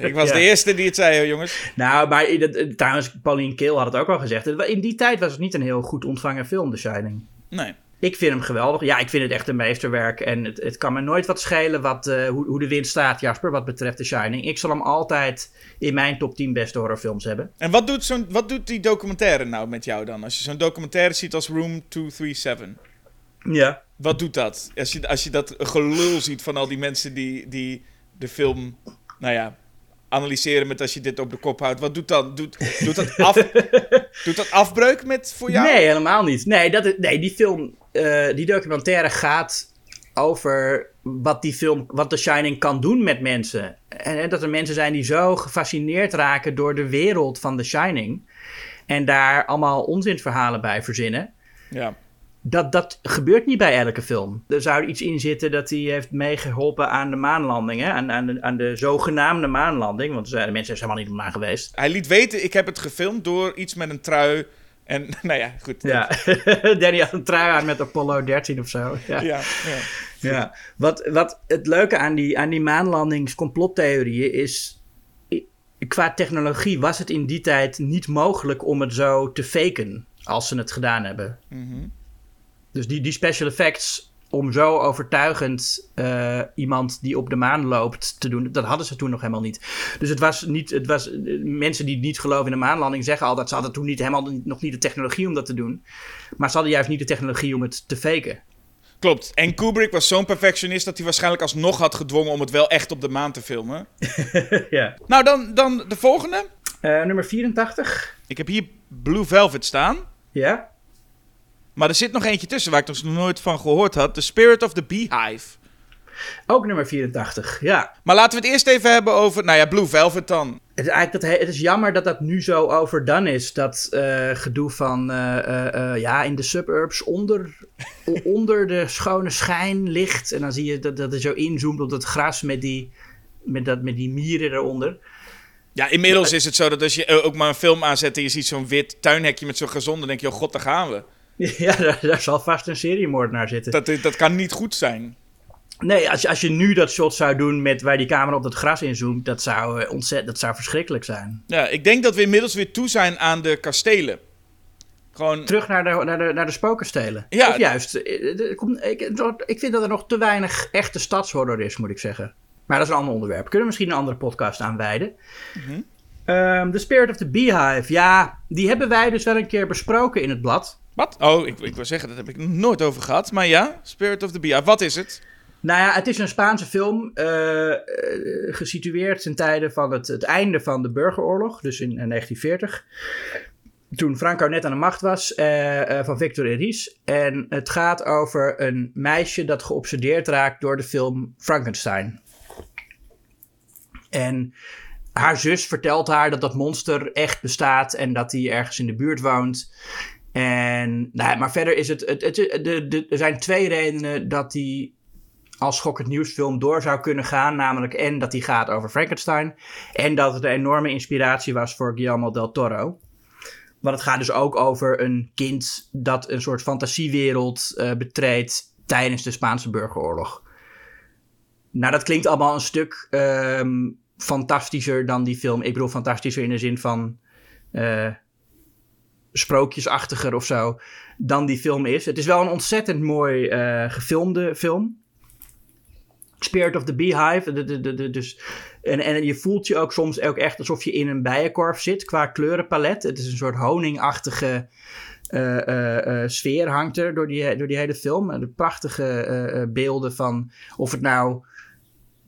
(laughs) ik was de eerste die het zei, jongens. Nou, maar dat, trouwens, Pauline Kael had het ook al gezegd. In die tijd was het niet een heel goed ontvangen film, The Shining. Nee. Ik vind hem geweldig. Ja, ik vind het echt een meesterwerk. En het, het kan me nooit wat schelen wat, uh, hoe, hoe de wind staat, Jasper, wat betreft The Shining. Ik zal hem altijd in mijn top 10 beste horrorfilms hebben. En wat doet, zo'n, wat doet die documentaire nou met jou dan? Als je zo'n documentaire ziet als Room 237. Ja. Wat doet dat? Als je, als je dat gelul ziet van al die mensen die, die de film, nou ja, analyseren met als je dit op de kop houdt. Wat doet dat? Doet, doet, dat, af, (laughs) doet dat afbreuk met voor jou? Nee, helemaal niet. Nee, dat, nee die film, uh, die documentaire gaat over wat die film, wat The Shining kan doen met mensen. En, en dat er mensen zijn die zo gefascineerd raken door de wereld van The Shining. En daar allemaal onzinverhalen bij verzinnen. Ja dat, dat gebeurt niet bij elke film. Er zou iets in zitten dat hij heeft meegeholpen aan de maanlanding. Hè? Aan, aan, de, aan de zogenaamde maanlanding. Want de mensen zijn helemaal niet op maan geweest. Hij liet weten, ik heb het gefilmd door iets met een trui. En (laughs) nou ja, goed. Ja, (laughs) Danny had een trui aan met Apollo 13 of zo. Ja, ja, ja. ja. Wat, wat het leuke aan die, aan die maanlandingscomplottheorieën is... Qua technologie was het in die tijd niet mogelijk om het zo te faken als ze het gedaan hebben. Mm dus die, die special effects om zo overtuigend uh, iemand die op de maan loopt te doen, dat hadden ze toen nog helemaal niet. Dus het was niet, het was, mensen die niet geloven in de maanlanding zeggen al dat ze hadden toen niet helemaal nog niet de technologie om dat te doen. Maar ze hadden juist niet de technologie om het te faken. Klopt. En Kubrick was zo'n perfectionist dat hij waarschijnlijk alsnog had gedwongen om het wel echt op de maan te filmen. (laughs) ja. Nou, dan, dan de volgende. Uh, nummer 84. Ik heb hier Blue Velvet staan. Ja. Maar er zit nog eentje tussen waar ik nog nooit van gehoord had. The Spirit of the Beehive. Ook nummer 84, ja. Maar laten we het eerst even hebben over, nou ja, Blue Velvet dan. Het is, eigenlijk dat, het is jammer dat dat nu zo overdone is. Dat uh, gedoe van, uh, uh, ja, in de suburbs onder, (laughs) onder de schone schijn ligt. En dan zie je dat, dat er zo inzoomt op dat gras met die, met dat, met die mieren eronder. Ja, inmiddels is het zo dat als je ook maar een film aanzet en je ziet zo'n wit tuinhekje met zo'n gezonde, dan denk je, oh god, daar gaan we. (laughs) Ja, daar, zal vast een seriemoordenaar zitten. Dat, dat kan niet goed zijn. Nee, als je, als je nu dat shot zou doen met waar die camera op dat gras inzoomt, dat zou, uh, ontzettend, dat zou verschrikkelijk zijn. Ja, ik denk dat we inmiddels weer toe zijn aan de kastelen. Gewoon... Terug naar de, naar de, naar de spokenstelen. Ja. Of juist, eh, ik, ik vind dat er nog te weinig echte stadshorror is, moet ik zeggen. Maar dat is een ander onderwerp. Kunnen we misschien een andere podcast aan wijden. Mm The Spirit of the Beehive, ja, die hebben wij dus wel een keer besproken in het blad. Wat? Oh, ik, ik wil zeggen, dat heb ik nooit over gehad. Maar ja, Spirit of the Beehive, wat is het? Nou ja, het is een Spaanse film, uh, gesitueerd ten tijde van het, het einde van de burgeroorlog, dus in, 1940. Toen Franco net aan de macht was, uh, van Victor Eris. En het gaat over een meisje dat geobsedeerd raakt door de film Frankenstein. En haar zus vertelt haar dat dat monster echt bestaat en dat hij ergens in de buurt woont. En, nou, maar verder is het, het, het, de, de, er zijn twee redenen dat hij als schokkend nieuwsfilm door zou kunnen gaan. Namelijk en dat hij gaat over Frankenstein. En dat het een enorme inspiratie was voor Guillermo del Toro. Want het gaat dus ook over een kind dat een soort fantasiewereld uh, betreedt tijdens de Spaanse burgeroorlog. Nou, dat klinkt allemaal een stuk um, fantastischer dan die film. Ik bedoel, fantastischer in de zin van. Uh, sprookjesachtiger of zo dan die film is. Het is wel een ontzettend mooi uh, gefilmde film. Spirit of the Beehive. De, de, de, dus, en, en je voelt je ook soms ook echt alsof je in een bijenkorf zit qua kleurenpalet. Het is een soort honingachtige uh, sfeer hangt er door die, door die hele film. De prachtige beelden van of het nou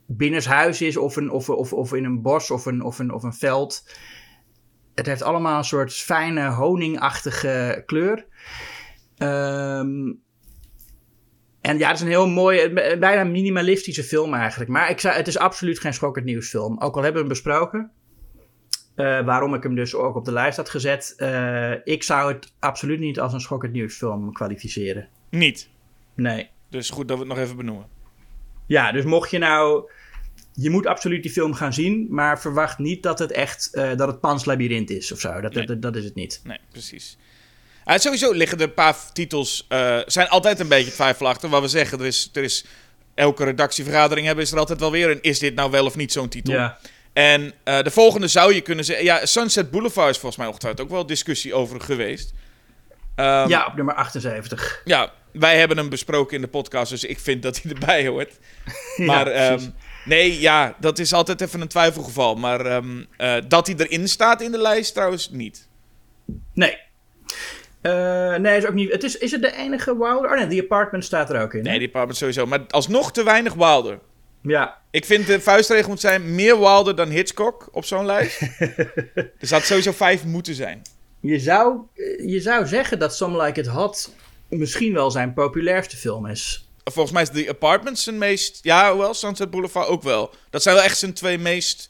binnenshuis is of, een, of, of, of in een bos of een, of een, of een veld het heeft allemaal een soort fijne honingachtige kleur. Um, en ja, het is een heel mooie, bijna minimalistische film eigenlijk. Maar ik zou, het is absoluut geen schokkend nieuwsfilm. Ook al hebben we hem besproken. Uh, waarom ik hem dus ook op de lijst had gezet. Uh, ik zou het absoluut niet als een schokkend nieuwsfilm kwalificeren. Niet? Nee. Dus goed dat we het nog even benoemen. Ja, dus mocht je nou je moet absoluut die film gaan zien, maar verwacht niet dat het echt uh, dat het Pans Labyrinth is of zo. Dat, dat, dat, is het niet. Nee, precies. Uh, sowieso liggen er een paar titels, uh, zijn altijd een beetje twijfelachtig. Wat we zeggen, er is, er is elke redactievergadering hebben, is er altijd wel weer een is dit nou wel of niet zo'n titel. Ja. En de volgende zou je kunnen zeggen, ja, Sunset Boulevard is volgens mij ongetwijfeld ook wel discussie over geweest. Um, ja, op nummer 78. Ja, wij hebben hem besproken in de podcast, dus ik vind dat hij erbij hoort. (laughs) Maar um, nee, ja, dat is altijd even een twijfelgeval. Maar um, uh, dat hij erin staat in de lijst trouwens niet. Nee. Uh, nee, is ook niet. Het is, is het de enige Wilder? Oh nee, The Apartment staat er ook in. Nee, The Apartment sowieso. Maar alsnog te weinig Wilder. Ja. Ik vind de vuistregel moet zijn meer Wilder dan Hitchcock op zo'n lijst. (laughs) er zou sowieso vijf moeten zijn. Je zou, je zou zeggen dat Some Like It Hot misschien wel zijn populairste film is. Volgens mij is The Apartments zijn meest... Ja, wel, Sunset Boulevard ook wel. Dat zijn wel echt zijn twee meest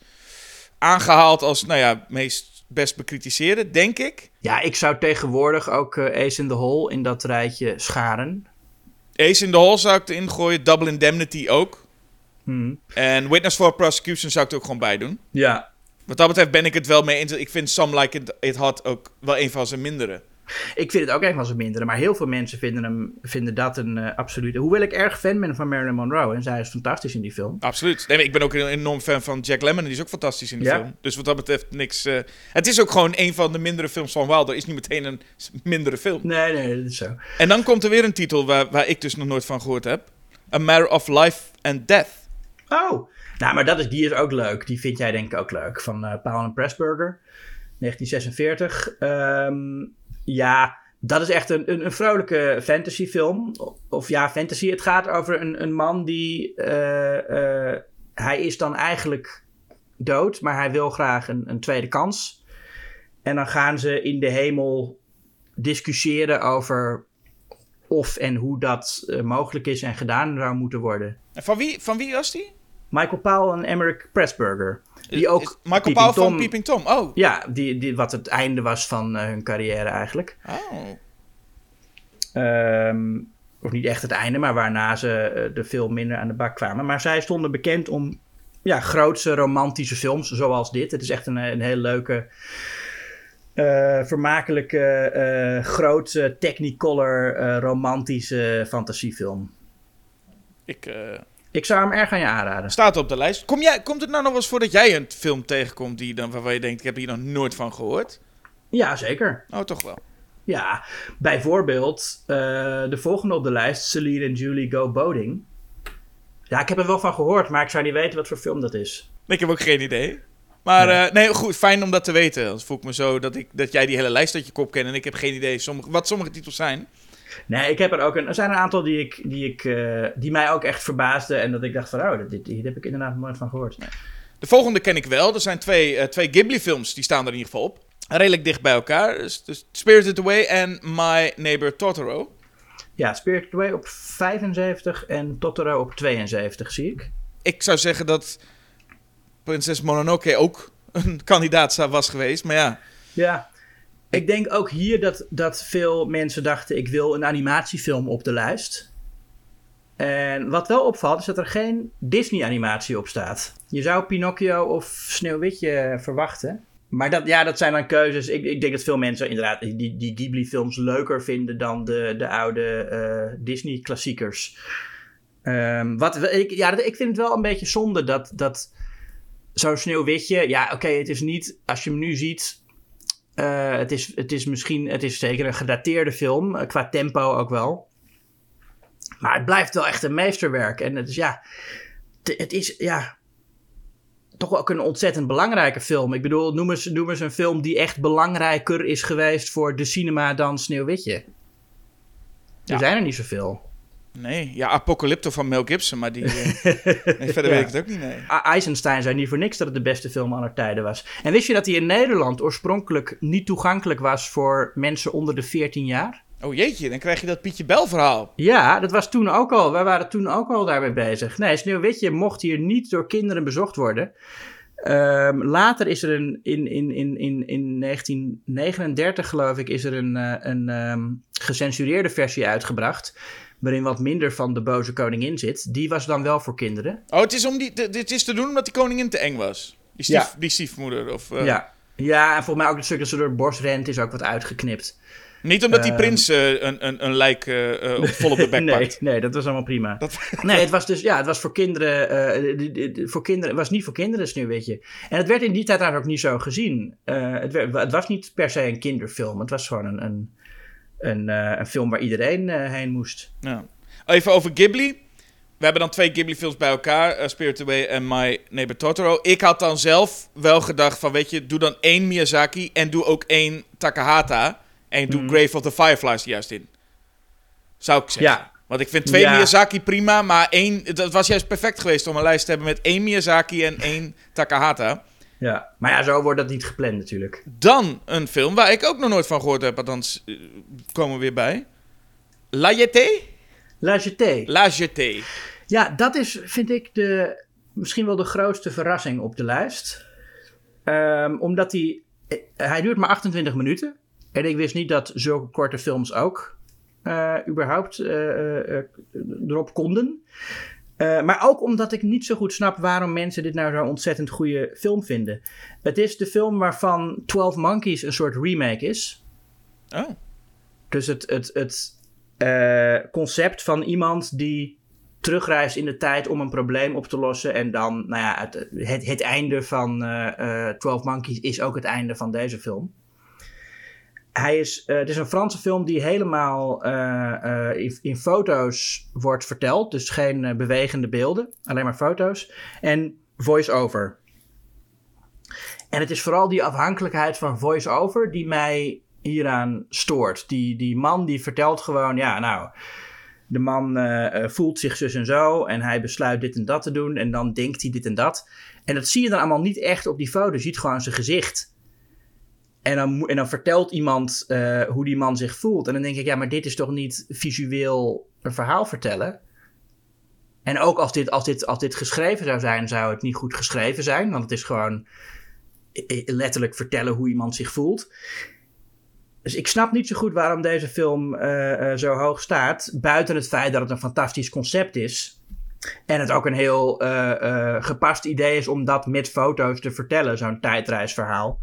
aangehaald als, nou ja, meest best bekritiseerde, denk ik. Ja, ik zou tegenwoordig ook uh, Ace in the Hole in dat rijtje scharen. Ace in the Hole zou ik erin gooien. Double Indemnity ook. Hmm. En Witness for Prosecution zou ik er ook gewoon bij doen. Ja. Wat dat betreft ben ik het wel mee eens. Ik vind Some Like It, It Hot ook wel een van zijn mindere. Ik vind het ook echt wel zijn mindere, maar heel veel mensen vinden, hem, vinden dat een uh, absolute... Hoewel ik erg fan ben van Marilyn Monroe en zij is fantastisch in die film. Absoluut. Nee, ik ben ook een enorm fan van Jack Lemmon en die is ook fantastisch in die film. Dus wat dat betreft niks... Uh... Het is ook gewoon een van de mindere films van Wilder. Is niet meteen een mindere film. Nee, nee, dat is zo. En dan komt er weer een titel waar, waar ik dus nog nooit van gehoord heb. A Matter of Life and Death. Oh, nou, maar dat is, die is ook leuk. Die vind jij denk ik ook leuk. Van uh, Paul en Pressburger, 1946. Um, ja, dat is echt een, een, een vrolijke fantasyfilm. Of ja, fantasy. Het gaat over een, een man die. Uh, uh, hij is dan eigenlijk dood, maar hij wil graag een, een tweede kans. En dan gaan ze in de hemel discussiëren over of en hoe dat uh, mogelijk is en gedaan zou moeten worden. En van wie, van wie was die? Michael Powell en Emmerich Pressburger. Die ook is Michael Powell van Peeping Tom, oh. Ja, die, die, wat het einde was van uh, hun carrière eigenlijk. Oh. Um, of niet echt het einde, maar waarna ze uh, er veel minder aan de bak kwamen. Maar zij stonden bekend om ja, grootse romantische films zoals dit. Het is echt een, een heel leuke, uh, vermakelijke, grote technicolor romantische fantasiefilm. Ik... Ik zou hem erg aan je aanraden. Staat op de lijst. Kom jij, komt het nou nog wel eens voor dat jij een film tegenkomt die dan, waarvan je denkt, ik heb hier nog nooit van gehoord? Ja, zeker. Oh, toch wel. Ja, bijvoorbeeld uh, de volgende op de lijst, Celine en Julie Go Boating. Ja, ik heb er wel van gehoord, maar ik zou niet weten wat voor film dat is. Ik heb ook geen idee. Maar nee, uh, nee goed, fijn om dat te weten. Dan voel ik me zo dat, ik, dat jij die hele lijst uit je kop kent en ik heb geen idee sommige, wat sommige titels zijn. Nee, ik heb er ook een. Er zijn een aantal die, ik, die, ik, uh, die mij ook echt verbaasden. En dat ik dacht van, oh, dit, hier heb ik inderdaad nooit van gehoord. De volgende ken ik wel. Er zijn twee, uh, twee Ghibli-films, die staan er in ieder geval op. Redelijk dicht bij elkaar. Dus, dus Spirited Away en My Neighbor Totoro. Ja, Spirited Away op 75 en Totoro op 72, zie ik. Ik zou zeggen dat Prinses Mononoke ook een (laughs) kandidaat was geweest, maar ja. Ja, ik denk ook hier dat, dat veel mensen dachten: ik wil een animatiefilm op de lijst. En wat wel opvalt is dat er geen Disney-animatie op staat. Je zou Pinocchio of Sneeuwwitje verwachten. Maar dat, ja, dat zijn dan keuzes. Ik, ik denk dat veel mensen inderdaad die, die Ghibli-films leuker vinden dan de, de oude uh, Disney-klassiekers. Um, wat, ik, ja, ik vind het wel een beetje zonde dat, dat zo'n Sneeuwwitje... Ja, oké, het is niet... Als je hem nu ziet, uh, het, is, het is misschien, het is zeker een gedateerde film, uh, qua tempo ook wel. Maar het blijft wel echt een meesterwerk. En het is ja, het is ja, toch ook een ontzettend belangrijke film. Ik bedoel, noem eens, noem eens een film die echt belangrijker is geweest voor de cinema dan Sneeuwwitje. Er ja. zijn er niet zoveel. Nee, ja, Apocalypto van Mel Gibson, maar die... Uh, (laughs) nee, verder ja. weet ik het ook niet, nee. Eisenstein zei niet voor niks dat het de beste film aller tijden was. En wist je dat hij in Nederland oorspronkelijk niet toegankelijk was voor mensen onder de 14 jaar? Oh jeetje, dan krijg je dat Pietje Bel verhaal. Ja, dat was toen ook al. Wij waren toen ook al daarmee bezig. Nee, Sneeuwwitje mocht hier niet door kinderen bezocht worden. Um, later is er een, in, in, in, in, in 1939 geloof ik, is er een, uh, een um, gecensureerde versie uitgebracht. Waarin wat minder van de boze koningin zit, die was dan wel voor kinderen. Oh, het is, om die, dit is te doen omdat die koningin te eng was. Die, stief, Ja. die stiefmoeder. Of, eh, Ja. ja, en volgens mij ook het stuk dat ze door het borst rent is ook wat uitgeknipt. Niet omdat die Ehm. prins eh, een, een, een lijk eh, eh, op vol op de (laughs) bek nee, pakt. nee, dat was allemaal prima. Dat- Nee, het was dus, ja, het was voor kinderen, voor kinderen, het was niet voor kinderen sneeuwwitje. En het werd in die tijd eigenlijk ook niet zo gezien. Het, werd, het was niet per se een kinderfilm, het was gewoon een, een, een, eh, een film waar iedereen eh, heen moest. Ja. Even over Ghibli. We hebben dan twee Ghibli-films bij elkaar, eh, Spirit Away en My Neighbor Totoro. Ik had dan zelf wel gedacht van, weet je, doe dan één Miyazaki en doe ook één Takahata. En doe Mhm. Grave of the Fireflies er juist in. Zou ik zeggen. Ja. Want ik vind twee Ja. Miyazaki prima, maar één, dat was juist perfect geweest om een lijst te hebben met één Miyazaki en één Takahata. Ja. Maar ja, zo wordt dat niet gepland natuurlijk. Dan een film waar ik ook nog nooit van gehoord heb, althans eh, komen we weer bij. La Jetée? La Jetée. La Jetée. Ja, dat is, vind ik, de, misschien wel de grootste verrassing op de lijst. Ehm, omdat hij, eh, hij duurt maar 28 minuten. En ik wist niet dat zulke korte films ook eh, überhaupt eh, eh, eh, erop konden. Eh, maar ook omdat ik niet zo goed snap waarom mensen dit nou zo'n ontzettend goede film vinden. Het is de film waarvan 12 Monkeys een soort remake is. Oh. Dus het, het, het eh, concept van iemand die terugreist in de tijd om een probleem op te lossen. En dan, nou ja, het, het, het einde van eh, eh, 12 Monkeys is ook het einde van deze film. Hij is, eh, het is een Franse film die helemaal eh, eh, in, in foto's wordt verteld. Dus geen bewegende beelden, alleen maar foto's. En voice-over. En het is vooral die afhankelijkheid van voice-over die mij hieraan stoort. Die, die man die vertelt gewoon, ja, nou, de man voelt zich zus en zo en hij besluit dit en dat te doen en dan denkt hij dit en dat. En dat zie je dan allemaal niet echt op die foto, je ziet gewoon zijn gezicht. En dan, en dan vertelt iemand eh, hoe die man zich voelt. En dan denk ik, ja, maar dit is toch niet visueel een verhaal vertellen? En ook als dit, als dit, als dit geschreven zou zijn, zou het niet goed geschreven zijn. Want het is gewoon letterlijk vertellen hoe iemand zich voelt. Dus ik snap niet zo goed waarom deze film eh, eh, zo hoog staat. Buiten het feit dat het een fantastisch concept is. En het ook een heel eh, eh, gepast idee is om dat met foto's te vertellen, zo'n tijdreisverhaal.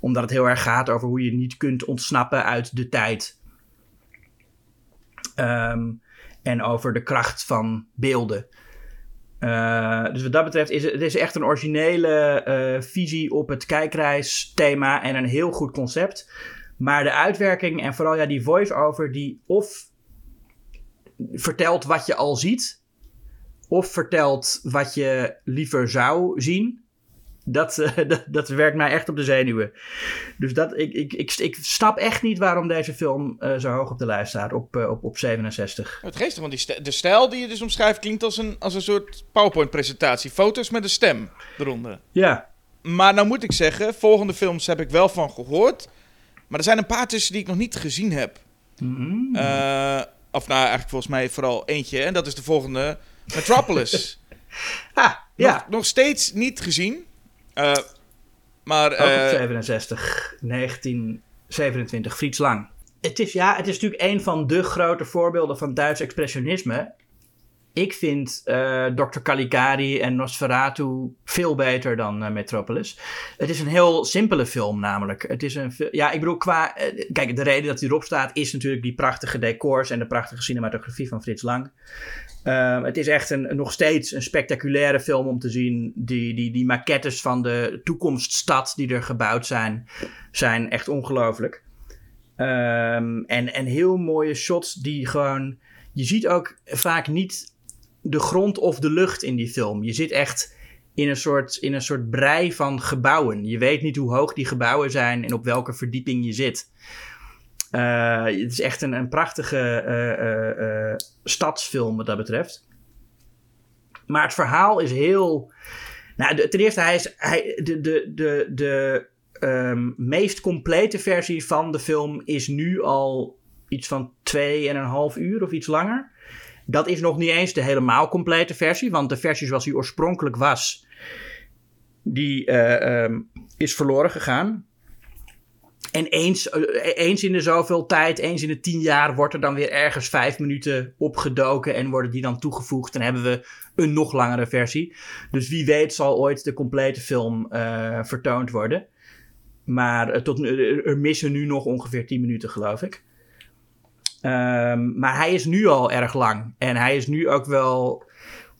Omdat het heel erg gaat over hoe je niet kunt ontsnappen uit de tijd. Ehm, en over de kracht van beelden. Eh, dus wat dat betreft is het, is echt een originele visie op het kijkreisthema en een heel goed concept. Maar de uitwerking en vooral ja, die voice-over die of vertelt wat je al ziet, of vertelt wat je liever zou zien. Dat, eh, (laughs) dat, dat werkt mij echt op de zenuwen. Dus dat, ik, ik, ik, ik snap echt niet waarom deze film eh, zo hoog op de lijst staat, op, eh, op, op 67. Het geestig, want die st- de stijl die je dus omschrijft klinkt als een, als een soort PowerPoint-presentatie. Foto's met een stem eronder. Ja, Maar nou moet ik zeggen, volgende films heb ik wel van gehoord. Maar er zijn een paar tussen die ik nog niet gezien heb. Eh, of nou, eigenlijk volgens mij vooral eentje. En dat is de volgende, Metropolis. (laughs) ah, ja. nog, nog steeds niet gezien. Eh, maar Ook op eh, 67, 1927, Frits Lang. Het is, ja, het is natuurlijk een van de grote voorbeelden van Duits expressionisme. Ik vind eh Dr. Caligari en Nosferatu veel beter dan eh, Metropolis. Het is een heel simpele film namelijk. Het is een, ja, ik bedoel qua... eh, kijk, de reden dat hij erop staat is natuurlijk die prachtige decors en de prachtige cinematografie van Frits Lang. Ehm, het is echt een, nog steeds een spectaculaire film om te zien. Die, die, die maquettes van de toekomststad die er gebouwd zijn, zijn echt ongelooflijk. Ehm, en, en heel mooie shots die gewoon... Je ziet ook vaak niet de grond of de lucht in die film. Je zit echt in een soort, in een soort brei van gebouwen. Je weet niet hoe hoog die gebouwen zijn en op welke verdieping je zit. Eh, het is echt een, een prachtige eh, eh, stadsfilm wat dat betreft. Maar het verhaal is heel. Nou, ten eerste, hij is hij, de, de, de, de ehm, meest complete versie van de film is nu al iets van 2,5 uur of iets langer. Dat is nog niet eens de helemaal complete versie, want de versie zoals die oorspronkelijk was, die eh, ehm, is verloren gegaan. en eens, eens in de zoveel tijd, eens in de tien jaar, wordt er dan weer ergens vijf minuten opgedoken en worden die dan toegevoegd. En hebben we een nog langere versie. Dus wie weet zal ooit de complete film vertoond worden. Maar tot, er missen nu nog ongeveer 10 minuten, geloof ik. Um, maar hij is nu al erg lang. En hij is nu ook wel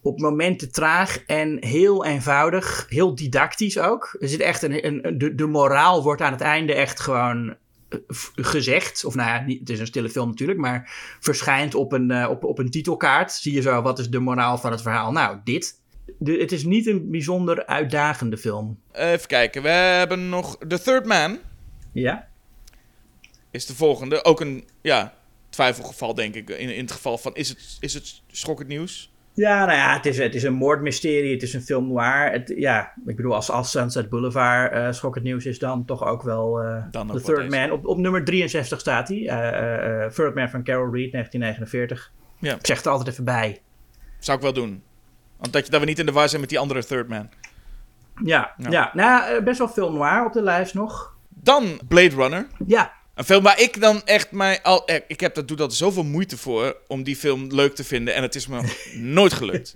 op momenten traag en heel eenvoudig. Heel didactisch ook. Er zit echt een, een, de, de moraal wordt aan het einde echt gewoon eh, gezegd. Of nou ja, het is een stille film natuurlijk. Maar verschijnt op een, uh, op, op een titelkaart. Zie je zo, wat is de moraal van het verhaal? Nou, dit. De, het is niet een bijzonder uitdagende film. Even kijken, we hebben nog The Third Man. Ja. Is de volgende. Ook een, ja, twijfelgeval, denk ik. In, in het geval van, is het, is het schokkend nieuws? Ja, nou ja, het is, het is een moordmysterie, het is een film noir. Het, ja, ik bedoel, als, als Sunset Boulevard uh, schokkend nieuws is, dan toch ook wel uh, dan The Third Man. Op, op nummer 63 staat hij. Uh, Third Man van Carol Reed, 1949. Ja. Ik zeg het er altijd even bij. Zou ik wel doen. Want dat, je, dat we niet in de war zijn met die andere Third Man. Ja, ja. ja. nou best wel film noir op de lijst nog. Dan Blade Runner. Ja, een film waar ik dan echt mij al. Eh, ik heb dat, doe dat zoveel moeite voor om die film leuk te vinden. En het is me (laughs) nooit gelukt.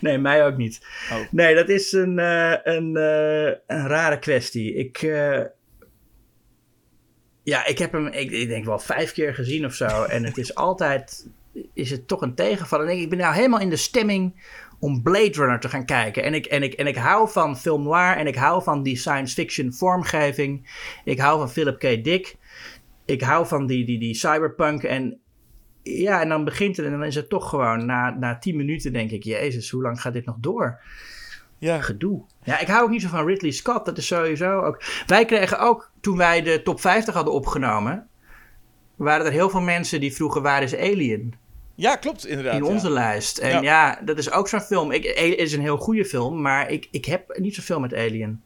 Nee, mij ook niet. Oh. Nee, dat is een, uh, een, uh, een rare kwestie. Ik. ja, ik heb hem, ik, ik, denk wel vijf keer gezien of zo. en het is (laughs) altijd. Is het toch een tegenvaller? Ik, ik ben nou helemaal in de stemming om Blade Runner te gaan kijken. En ik, en, ik, en ik hou van film noir en ik hou van die science fiction vormgeving. Ik hou van Philip K. Dick ik hou van die, die, die cyberpunk. En ja, en dan begint het en dan is het toch gewoon na, na tien minuten denk ik... Jezus, hoe lang gaat dit nog door? Ja. Gedoe. Ja, ik hou ook niet zo van Ridley Scott. Dat is sowieso ook... Wij kregen ook, toen wij de top 50 hadden opgenomen... waren er heel veel mensen die vroegen, waar is Alien? Ja, klopt, inderdaad. In onze lijst. En ja. dat is ook zo'n film. Ik, het is een heel goede film, maar ik, ik heb niet zoveel met Alien.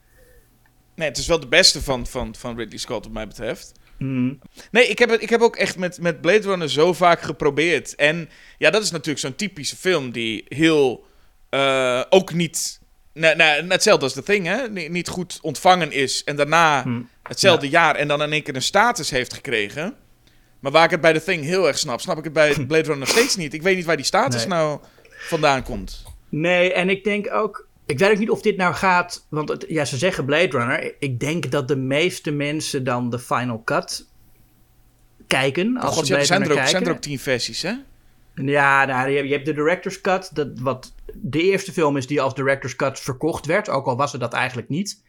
Nee, het is wel de beste van, van, van Ridley Scott, wat mij betreft. Mm. Nee, ik heb, het, ik heb ook echt met, met Blade Runner zo vaak geprobeerd. En ja, dat is natuurlijk zo'n typische film die heel. Uh, ook niet. Nou, nou, hetzelfde als The Thing, hè? Niet goed ontvangen is. En daarna mm. hetzelfde jaar. En dan in één keer een status heeft gekregen. Maar waar ik het bij The Thing heel erg snap, snap ik het bij (laughs) Blade Runner nog steeds niet. Ik weet niet waar die status nou vandaan komt. Nee, en ik denk ook. Ik weet ook niet of dit nou gaat, want het, ja, ze zeggen Blade Runner. Ik denk dat de meeste mensen dan de Final Cut kijken. Als God, ze er zijn, er ook, zijn er ook tien versies, hè? Ja, nou, je, hebt de Director's Cut, dat, wat de eerste film is die als Director's Cut verkocht werd, ook al was het dat eigenlijk niet.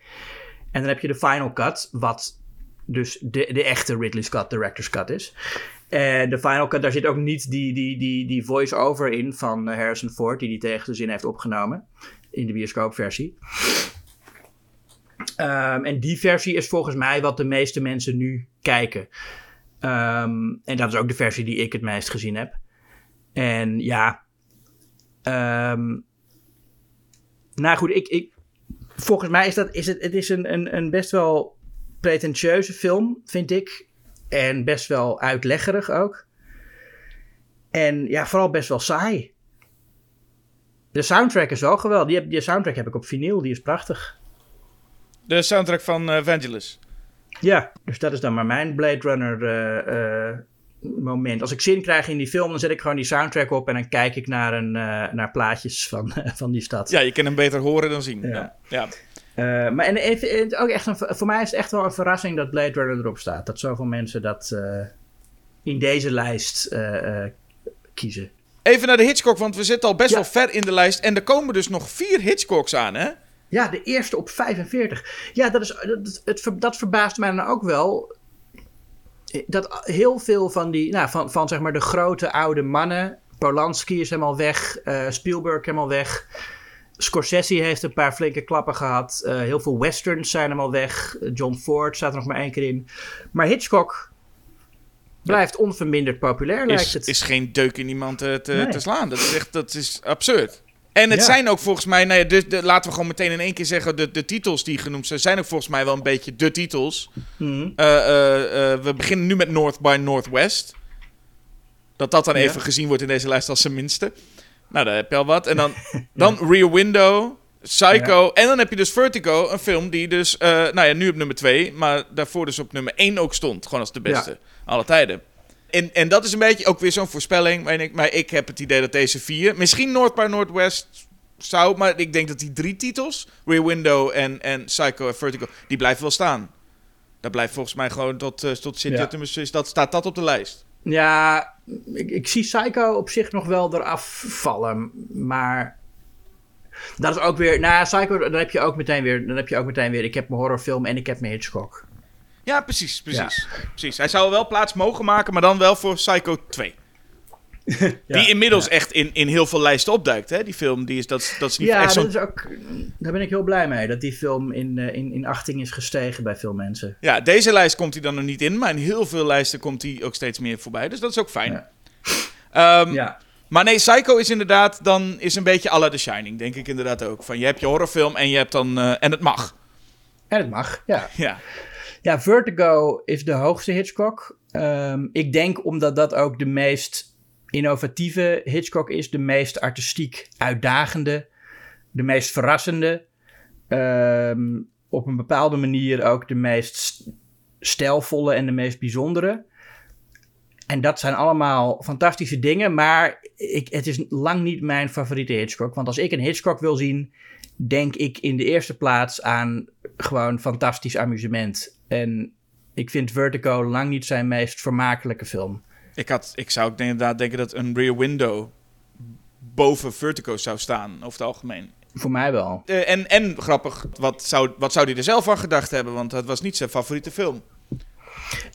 En dan heb je de Final Cut, wat dus de, de echte Ridley Scott Director's Cut is. En de Final Cut, daar zit ook niet die, die, die, die voice-over in van Harrison Ford, die die tegen de zin heeft opgenomen in de bioscoopversie. Um, en die versie is volgens mij wat de meeste mensen nu kijken. Um, en dat is ook de versie die ik het meest gezien heb. En ja. Um, nou goed, ik, ik, volgens mij is dat is het, het is een, een, een best wel pretentieuze film, vind ik. En best wel uitleggerig ook. En ja, vooral best wel saai. De soundtrack is wel geweldig. Die, die soundtrack heb ik op vinyl, die is prachtig. De soundtrack van uh, Vangelis. Ja, dus dat is dan maar mijn Blade Runner uh, uh, moment. Als ik zin krijg in die film, dan zet ik gewoon die soundtrack op en dan kijk ik naar, een, naar plaatjes van, (laughs) van die stad. Ja, je kan hem beter horen dan zien. Ja. ja. maar en, en, ook echt een, voor mij is het echt wel een verrassing dat Blade Runner erop staat. Dat zoveel mensen dat in deze lijst kiezen. Even naar de Hitchcock, want we zitten al best wel ver in de lijst. En er komen dus nog vier Hitchcocks aan, hè? Ja, de eerste op 45. Ja, dat, is, dat, het, dat verbaast mij dan ook wel. Dat heel veel van die, nou, van, van zeg maar de grote oude mannen. Polanski is helemaal weg. Uh, Spielberg helemaal weg. Scorsese heeft een paar flinke klappen gehad. Uh, heel veel westerns zijn helemaal weg. John Ford staat er nog maar één keer in. Maar Hitchcock blijft onverminderd populair, lijkt is, het. is geen deuk in iemand te, te, te slaan. Dat is echt dat is absurd. En het zijn ook volgens mij, nou ja, de, de, laten we gewoon meteen in één keer zeggen, de, de titels die genoemd zijn, zijn ook volgens mij wel een beetje de titels. Mhm. Eh, eh, eh, we beginnen nu met North by Northwest. Dat dat dan even gezien wordt in deze lijst als zijn minste. Nou, daar heb je al wat. En dan, (laughs) dan Rear Window, Psycho. En dan heb je dus Vertigo, een film die dus, nou ja, nu op nummer 2, maar daarvoor dus op nummer 1 ook stond. Gewoon als de beste. Alle tijden. En, en dat is een beetje ook weer zo'n voorspelling. Maar ik, maar ik heb het idee dat deze vier, misschien North by Northwest zou, maar ik denk dat die drie titels, Rear Window en, en Psycho en Vertigo, die blijven wel staan. Dat blijft volgens mij gewoon tot, uh, tot City ja. dat staat dat op de lijst. Ja, ik, ik, zie Psycho op zich nog wel eraf vallen, maar dat is ook weer, nou Psycho, dan heb je ook meteen weer, dan heb je ook meteen weer, ik heb mijn horrorfilm en ik heb mijn Hitchcock. Ja, precies, precies, precies. Hij zou wel plaats mogen maken, maar dan wel voor Psycho 2. (laughs) die inmiddels echt in, in heel veel lijsten opduikt, hè? Die film, die is, dat, dat is niet ja, echt zo... dat is ook, daar ben ik heel blij mee, dat die film in, uh, in, in achting is gestegen bij veel mensen. Ja, deze lijst komt hij dan nog niet in, maar in heel veel lijsten komt hij ook steeds meer voorbij. Dus dat is ook fijn. Ja. Um, ja. Maar nee, Psycho is inderdaad dan is een beetje à la The Shining, denk ik inderdaad ook. Van je hebt je horrorfilm en je hebt dan uh, en het mag. En het mag, ja. (laughs) Ja. Ja, Vertigo is de hoogste Hitchcock. Um, ik denk omdat dat ook de meest innovatieve Hitchcock is, de meest artistiek uitdagende, de meest verrassende. Um, op een bepaalde manier ook de meest stijlvolle en de meest bijzondere. En dat zijn allemaal fantastische dingen, maar ik, het is lang niet mijn favoriete Hitchcock. Want als ik een Hitchcock wil zien, denk ik in de eerste plaats aan gewoon fantastisch amusement. En ik vind Vertigo lang niet zijn meest vermakelijke film. Ik, had, ik zou inderdaad denken dat een Rear Window boven Vertigo zou staan, over het algemeen. Voor mij wel. Uh, en, en grappig, wat zou, wat zou hij er zelf van gedacht hebben? Want het was niet zijn favoriete film.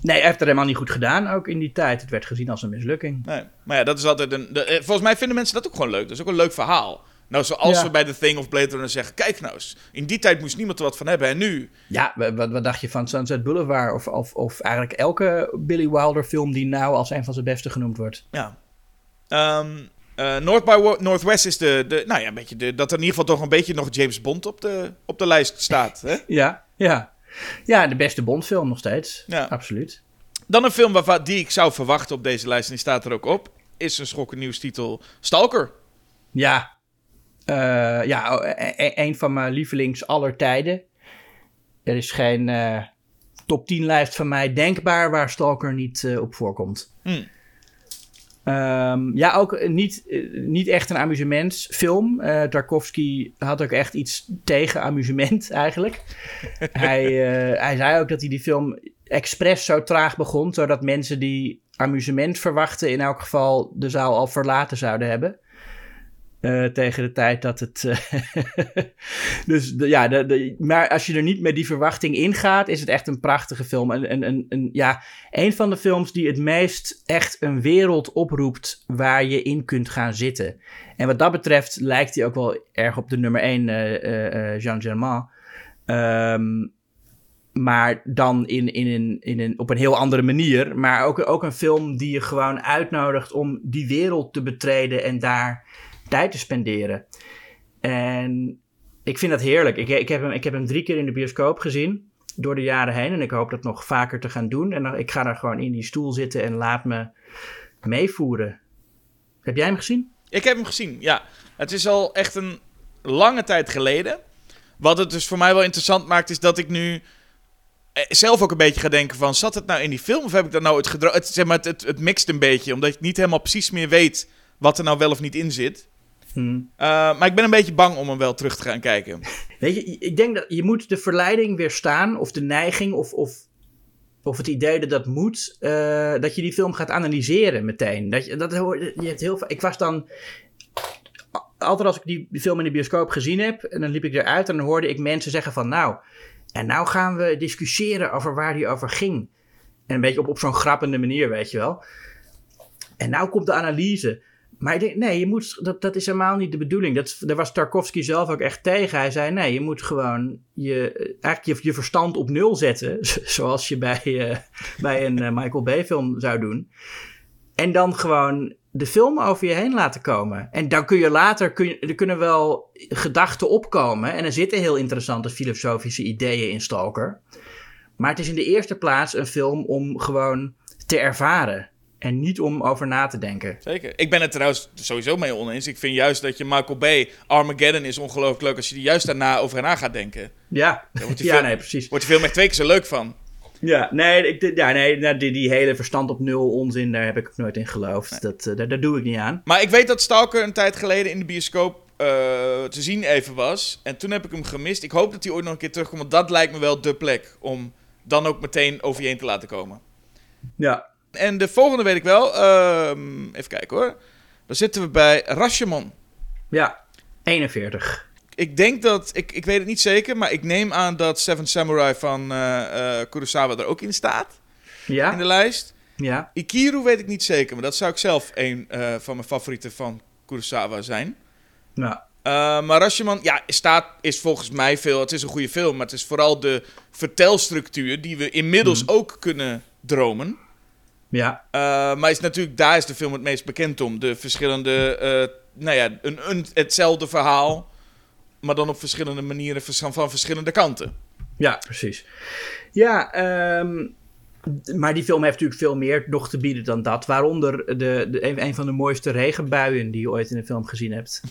Nee, hij heeft het helemaal niet goed gedaan, ook in die tijd. Het werd gezien als een mislukking. Nee, maar ja, dat is altijd een... De, eh, volgens mij vinden mensen dat ook gewoon leuk. Dat is ook een leuk verhaal. Nou, zoals we bij The Thing of Blade Runner zeggen... Kijk nou eens, in die tijd moest niemand er wat van hebben. En nu... Ja, wat, wat dacht je van Sunset Boulevard? Of, of, of eigenlijk elke Billy Wilder film... die nou als een van zijn beste genoemd wordt. Ja. Um, uh, North by Northwest is de, de... Nou ja, een beetje de, dat er in ieder geval toch een beetje nog James Bond op de, op de lijst staat. Hè? (laughs) ja, ja. Ja, de beste Bondfilm nog steeds. Ja. Absoluut. Dan een film waarvan, die ik zou verwachten op deze lijst... en die staat er ook op... is een schokkend nieuwstitel Stalker. Ja, ja, e-, e-, een van mijn lievelings aller tijden. Er is geen uh, top 10 lijst van mij denkbaar waar Stalker niet uh, op voorkomt. Hmm. Um, ja, ook niet, niet echt een amusementsfilm. Tarkovsky had ook echt iets tegen amusement (laughs) eigenlijk. hij, hij zei ook dat hij die film expres zo traag begon, zodat mensen die amusement verwachten in elk geval de zaal al verlaten zouden hebben. Uh, tegen de tijd dat het. Uh, (laughs) dus ja, de, maar als je er niet met die verwachting ingaat, is het echt een prachtige film. En, en, ja, een van de films die het meest echt een wereld oproept waar je in kunt gaan zitten. En wat dat betreft lijkt hij ook wel erg op de nummer 1, uh, Jean Germain. Um, maar dan in, in een, in een, op een heel andere manier. Maar ook, ook een film die je gewoon uitnodigt om die wereld te betreden en daar tijd te spenderen. En ik vind dat heerlijk. Ik, ik, heb hem, ik heb hem drie keer in de bioscoop gezien door de jaren heen. En ik hoop dat nog vaker te gaan doen. En ik ga daar gewoon in die stoel zitten en laat me meevoeren. Heb jij hem gezien? Ik heb hem gezien, ja. Het is al echt een lange tijd geleden. Wat het dus voor mij wel interessant maakt, is dat ik nu eh, zelf ook een beetje ga denken van... zat het nou in die film of heb ik dat nou het gedroomd? Het, zeg maar, het, het, mixt een beetje, omdat je niet helemaal precies meer weet... wat er nou wel of niet in zit. Hmm. Uh, maar ik ben een beetje bang om hem wel terug te gaan kijken. (laughs) Weet je, ik denk dat je moet de verleiding weerstaan, of de neiging, of, of, of het idee dat dat moet, uh, dat je die film gaat analyseren meteen. Dat, je, dat, je hebt heel, ik was dan, altijd als ik die, die film in de bioscoop gezien heb, en dan liep ik eruit en dan hoorde ik mensen zeggen van, nou, en nou gaan we discussiëren over waar die over ging. En een beetje op, op zo'n grappende manier, weet je wel. En nou komt de analyse. Maar nee, je moet, dat, dat is helemaal niet de bedoeling. Dat, daar was Tarkovsky zelf ook echt tegen. Hij zei, nee, je moet gewoon je, eigenlijk je, verstand op nul zetten. (laughs) Zoals je bij, uh, bij een uh, Michael Bay film zou doen. En dan gewoon de film over je heen laten komen. En dan kun je later, kun je, er kunnen wel gedachten opkomen. En er zitten heel interessante filosofische ideeën in Stalker. Maar het is in de eerste plaats een film om gewoon te ervaren. En niet om over na te denken. Zeker. Ik ben het trouwens sowieso mee oneens. Ik vind juist dat je Michael Bay, Armageddon is ongelooflijk leuk als je er juist daarna over na gaat denken. Ja, wordt je ja veel, nee, precies. wordt je veel meer twee keer zo leuk van. Ja, nee, ik, ja, nee nou, die, die hele verstand op nul onzin, daar heb ik nooit in geloofd. Dat, eh, daar, daar doe ik niet aan. Maar ik weet dat Stalker een tijd geleden in de bioscoop eh, te zien even was. En toen heb ik hem gemist. Ik hoop dat hij ooit nog een keer terugkomt, want dat lijkt me wel de plek om dan ook meteen over je heen te laten komen. Ja, En de volgende weet ik wel. Ehm, even kijken hoor. Dan zitten we bij Rashomon. ja, 41. Ik denk dat, ik, ik weet het niet zeker, maar ik neem aan dat Seven Samurai van eh, eh, Kurosawa er ook in staat. In Ja, de lijst. ja, Ikiru weet ik niet zeker, maar dat zou ik zelf een eh, van mijn favorieten van Kurosawa zijn. Eh, maar Rashomon, ja, staat, is volgens mij veel. Het is een goede film, maar het is vooral de vertelstructuur die we inmiddels Mhm. ook kunnen dromen. Ja, Eh, maar is natuurlijk, daar is de film het meest bekend om. De verschillende, eh, nou ja, een, een, hetzelfde verhaal, maar dan op verschillende manieren van verschillende kanten. ja, precies. Ja, ehm, maar die film heeft natuurlijk veel meer nog te bieden dan dat. Waaronder de, de, een, een van de mooiste regenbuien die je ooit in een film gezien hebt.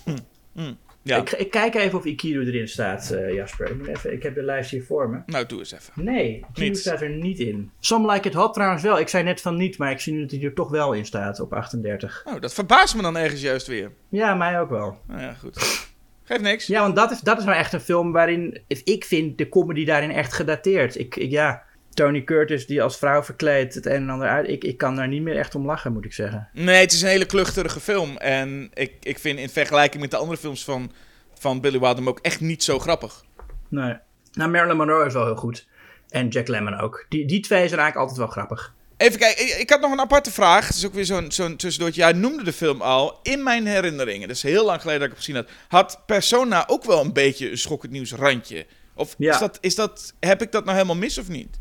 Ja, Ik, ik kijk even of Ikiru erin staat, eh, Jasper. Ik, moet even, ik heb de lijst hier voor me. nou doe eens even. Nee, Ikiru Niet. staat er niet in. Some Like It Hot trouwens wel. Ik zei net van niet, maar ik zie nu dat hij er toch wel in staat op 38. Nou, dat verbaast me dan ergens juist weer. Ja, mij ook wel. Nou ja, goed. Geeft niks. Ja, want dat is, dat is nou echt een film waarin ik vind de comedy daarin echt gedateerd. Ik, ik, ja, Tony Curtis die als vrouw verkleed het een en ander uit. Ik, ik kan daar niet meer echt om lachen, moet ik zeggen. Nee, het is een hele kluchtige film. En ik, ik vind in vergelijking met de andere films van, van Billy Wilder ook echt niet zo grappig. Nee. Nou, Marilyn Monroe is wel heel goed. En Jack Lemmon ook. Die, die twee zijn eigenlijk altijd wel grappig. Even kijken, ik, had nog een aparte vraag. Het is ook weer zo'n zo'n tussendoortje. Jij noemde de film al. In mijn herinneringen, dat is heel lang geleden dat ik het gezien had, had Persona ook wel een beetje een schokkend nieuws randje. Of Ja. is dat, is dat, heb ik dat nou helemaal mis of niet?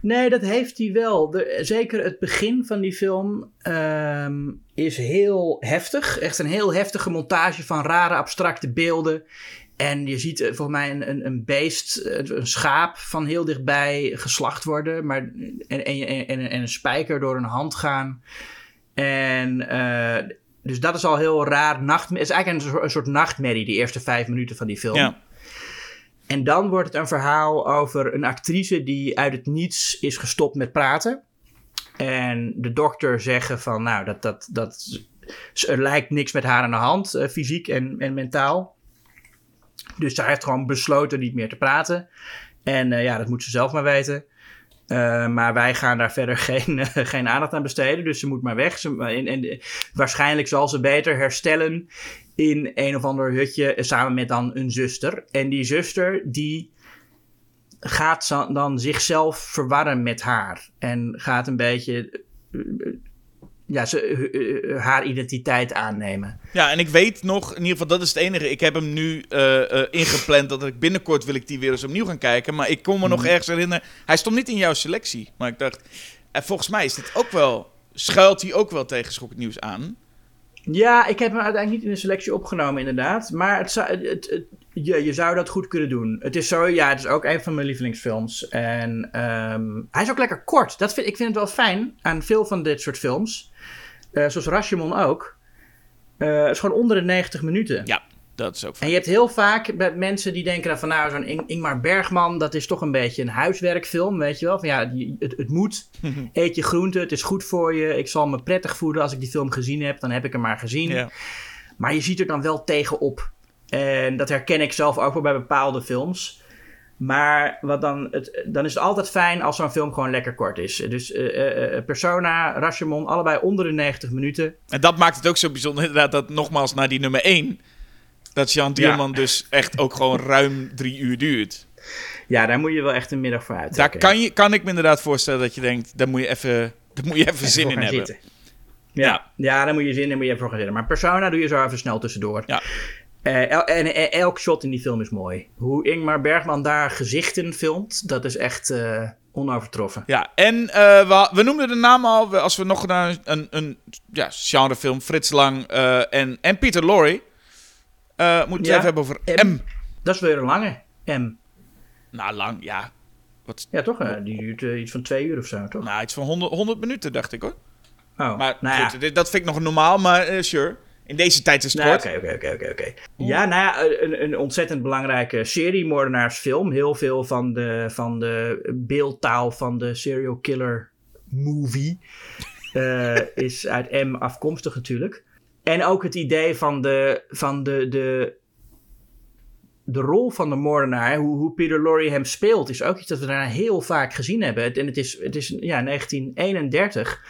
Nee, dat heeft hij wel. Zeker het begin van die film ehm, is heel heftig. Echt een heel heftige montage van rare abstracte beelden. En je ziet eh, volgens mij een, een, een beest, eh, een schaap van heel dichtbij geslacht worden. Maar, en, en, en, en een spijker door een hand gaan. En eh, dus dat is al heel raar. Nacht, het is eigenlijk een soort, een soort nachtmerrie, die eerste vijf minuten van die film. Ja. En dan wordt het een verhaal over een actrice die uit het niets is gestopt met praten. En de dokter zeggen van, nou, dat, dat, dat, er lijkt niks met haar aan de hand, eh, fysiek en, en mentaal. Dus zij heeft gewoon besloten niet meer te praten. En eh, ja, dat moet ze zelf maar weten. Eh, maar wij gaan daar verder (laughs) geen, geen aandacht aan besteden. Dus ze moet maar weg. Ze, en, waarschijnlijk zal ze beter herstellen in een of ander hutje samen met dan een zuster. En die zuster die gaat dan zichzelf verwarren met haar. En gaat een beetje eh, ja, ze, eh, eh, haar identiteit aannemen. Ja, en ik weet nog, in ieder geval dat is het enige. Ik heb hem nu ingepland dat ik binnenkort wil ik die weer eens opnieuw gaan kijken. Maar ik kon me nog ergens herinneren, hij stond niet in jouw selectie. Maar ik dacht, en volgens mij is dit ook wel, schuilt hij ook wel tegen schokkend nieuws aan. Ja, ik heb hem uiteindelijk niet in de selectie opgenomen, inderdaad. Maar het zou, het, je zou dat goed kunnen doen. Het is zo, ja, het is ook een van mijn lievelingsfilms. En ehm, hij is ook lekker kort. Dat vind, ik vind het wel fijn aan veel van dit soort films. Eh, zoals Rashomon ook. Eh, het is gewoon onder de 90 minuten. Ja, dat is ook En je hebt heel vaak bij mensen die denken dan van nou, zo'n Ing- Ingmar Bergman, dat is toch een beetje een huiswerkfilm, weet je wel. Van ja, het, het moet. (laughs) Eet je groente, het is goed voor je. Ik zal me prettig voelen als ik die film gezien heb, dan heb ik hem maar gezien. Ja. Maar je ziet er dan wel tegenop. En dat herken ik zelf ook wel bij bepaalde films. Maar wat dan, het, dan is het altijd fijn als zo'n film gewoon lekker kort is. Dus eh, eh, eh, Persona, Rashomon, allebei onder de 90 minuten. En dat maakt het ook zo bijzonder, inderdaad, dat nogmaals naar die nummer 1, dat Jean Dierman dus echt ook gewoon ruim drie uur duurt. Ja, daar moet je wel echt een middag voor uit. Daar kan, je, kan ik me inderdaad voorstellen dat je denkt, daar moet je even, daar moet je even, zin in hebben. Zitten. Ja, ja, daar moet je zin in, moet je even voor gaan zitten. Maar Persona doe je zo even snel tussendoor. Ja. Eh, el- en, elk shot in die film is mooi. Hoe Ingmar Bergman daar gezichten filmt, dat is echt eh, onovertroffen. Ja, en eh, we, we noemden de naam al, als we nog naar een, een ja, genrefilm, Frits Lang en, en Peter Lorre. Eh moeten we het even hebben over M. M. Dat is weer een lange M. Nou, lang, ja. Wat, Ja, toch? eh, die duurt eh, iets van twee uur of zo, toch? nou, iets van 100, 100 minuten, dacht ik hoor. Oh, Maar nou ja. goed, dit- dat vind ik nog normaal, maar sure. In deze tijd is het Nou, kort. Oké, oké, oké, oké. Ja, nou ja, een, een ontzettend belangrijke serie-moordenaarsfilm. Heel veel van de, van de beeldtaal van de serial killer movie (laughs) is uit M afkomstig natuurlijk. En ook het idee van de, van de, de, de rol van de moordenaar, hoe, hoe Peter Lorre hem speelt, is ook iets dat we daarna heel vaak gezien hebben. En het is, het is ja, 1931,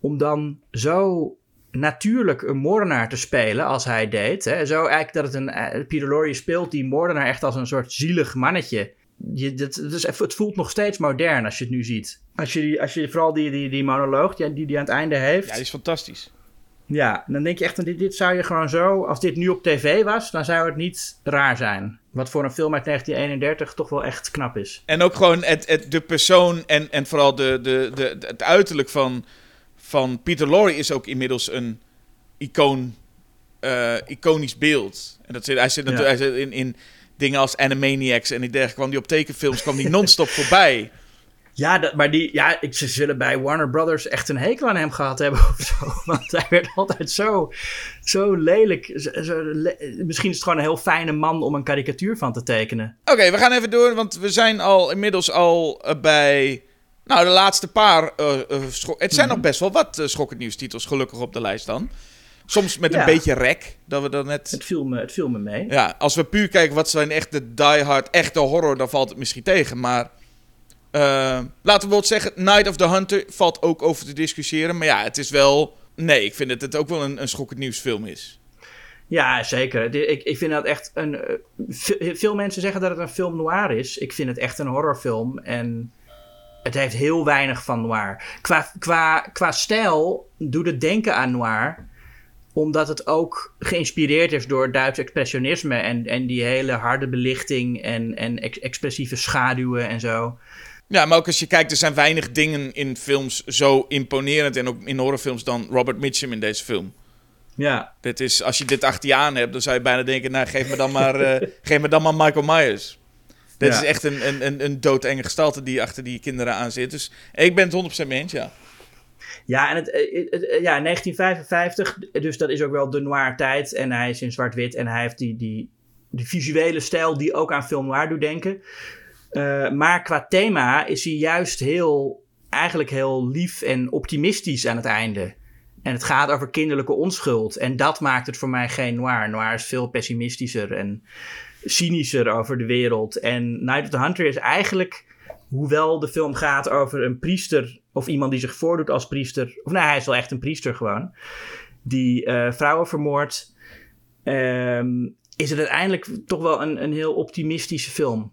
om dan zo natuurlijk een moordenaar te spelen als hij deed. Hè. Zo eigenlijk dat het een. eh, Peter Lorre speelt die moordenaar echt als een soort zielig mannetje. Je, dat, dat is, even- het voelt nog steeds modern als je het nu ziet. Als je, als je vooral die, die, die monoloog die, die die aan het einde heeft. Ja, die is fantastisch. Ja, dan denk je echt, dit, dit zou je gewoon zo, als dit nu op tv was, dan zou het niet raar zijn. Wat voor een film uit 1931 toch wel echt knap is. En ook gewoon het, het, de persoon en, en vooral de, de, de, het uiterlijk van, van Peter Lorre is ook inmiddels een icoon, eh, iconisch beeld. En dat zit, hij zit natuurlijk hij zit in, in dingen als Animaniacs en dergelijke. Kwam die op tekenfilms, kwam die non-stop voorbij. Ja, dat, maar die, ja, ik, ze zullen bij Warner Brothers echt een hekel aan hem gehad hebben (laughs) of zo. Want hij werd altijd zo, zo lelijk. Zo, zo le- misschien is het gewoon een heel fijne man om een karikatuur van te tekenen. Oké, we gaan even door, want we zijn al inmiddels al eh, bij... Nou, de laatste paar... eh, eh, het zijn nog best wel wat uh, schokkend nieuwstitels gelukkig op de lijst dan. Soms met Ja. een beetje rek, dat we dan net... Het viel me, het viel me mee. Ja, als we puur kijken wat zijn echt de diehard, echte horror, dan valt het misschien tegen. Maar laten we bijvoorbeeld zeggen, Night of the Hunter valt ook over te discussiëren. Maar ja, het is wel... Nee, ik vind dat het ook wel een, een schokkend nieuwsfilm is. Ja, zeker. Ik, ik vind dat echt een. eh, ve- Veel mensen zeggen dat het een film noir is. Ik vind het echt een horrorfilm. En het heeft heel weinig van noir. Qua, stijl doet het denken aan noir. Omdat het ook geïnspireerd is door Duits expressionisme. En, en die hele harde belichting en, en ex- expressieve schaduwen en zo. Ja, maar ook als je kijkt, er zijn weinig dingen in films zo imponerend. En ook in horrorfilms dan Robert Mitchum in deze film. Ja, Dit is, als je dit achter je aan hebt, dan zou je bijna denken... Nou, geef me dan maar, eh, (laughs) geef me dan maar Michael Myers. Dit Ja. is echt een, een, een, een doodenge gestalte die achter die kinderen aan zit. Dus ik ben het 100% mee eens, ja. Ja, en het, eh, het- ja, 1955, dus dat is ook wel de noir tijd. En hij is in zwart-wit en hij heeft die, die, die visuele stijl die ook aan film noir doet denken. Eh, maar qua thema is hij juist heel, eigenlijk heel lief en optimistisch aan het einde. En het gaat over kinderlijke onschuld. En dat maakt het voor mij geen noir. Noir is veel pessimistischer en cynischer over de wereld. En Night of the Hunter is eigenlijk, hoewel de film gaat over een priester of iemand die zich voordoet als priester. Of nou, hij is wel echt een priester gewoon. Die eh, vrouwen vermoordt. ehm, is het uiteindelijk toch wel een, een heel optimistische film.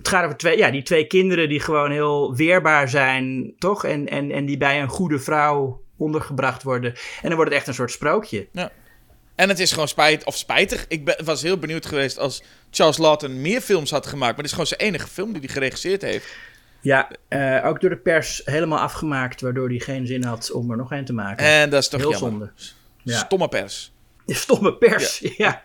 Het gaat over twee, ja, die twee kinderen die gewoon heel weerbaar zijn, toch? En, en, en die bij een goede vrouw ondergebracht worden. En dan wordt het echt een soort sprookje. En het is gewoon spijt, of spijtig. Ik ben, was heel benieuwd geweest als Charles Lawton meer films had gemaakt. Maar dit is gewoon zijn enige film die hij geregisseerd heeft. Ja, eh, ook door de pers helemaal afgemaakt, waardoor hij geen zin had om er nog een te maken. En dat is toch heel jammer. zonde. Ja. Stomme pers. (laughs) Stomme pers, ja.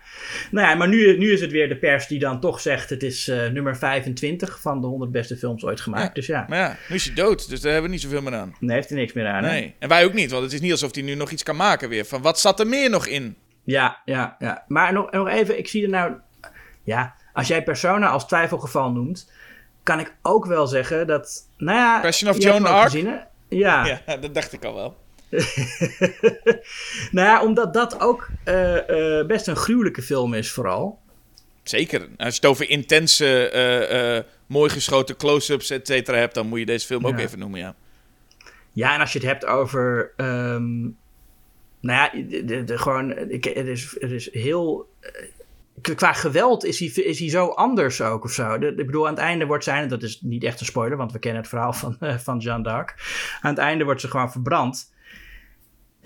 Nou ja, maar nu, nu is het weer de pers die dan toch zegt... het is eh, nummer 25 van de 100 beste films ooit gemaakt. Ja. Dus ja, Maar ja, nu is hij dood, dus daar hebben we niet zoveel meer aan. daar heeft hij niks meer aan. hè? Nee. En wij ook niet, want het is niet alsof hij nu nog iets kan maken weer. Van wat zat er meer nog in? Ja, ja, ja. Maar nog, nog even, ik zie er nou... Ja, als jij Persona als twijfelgeval noemt... kan ik ook wel zeggen dat... Nou ja, Passion of Joan Arc? Ja, Ja, dat dacht ik al wel. (laughs) nou ja, omdat dat ook eh, eh, best een gruwelijke film is vooral. Zeker. Als je het over intense, eh, mooi geschoten close-ups, et cetera, hebt, dan moet je deze film ook even noemen, ja. Ja, en als je het hebt over. ehm, nou ja, de, de, de- gewoon. Ik, het, is, het is heel. Qua geweld is hij, is hij zo anders ook of zo. De- ik bedoel, aan het einde wordt zij, en dat is niet echt een spoiler, want we kennen het verhaal van, van Jeanne d'Arc. Aan het einde wordt ze gewoon verbrand.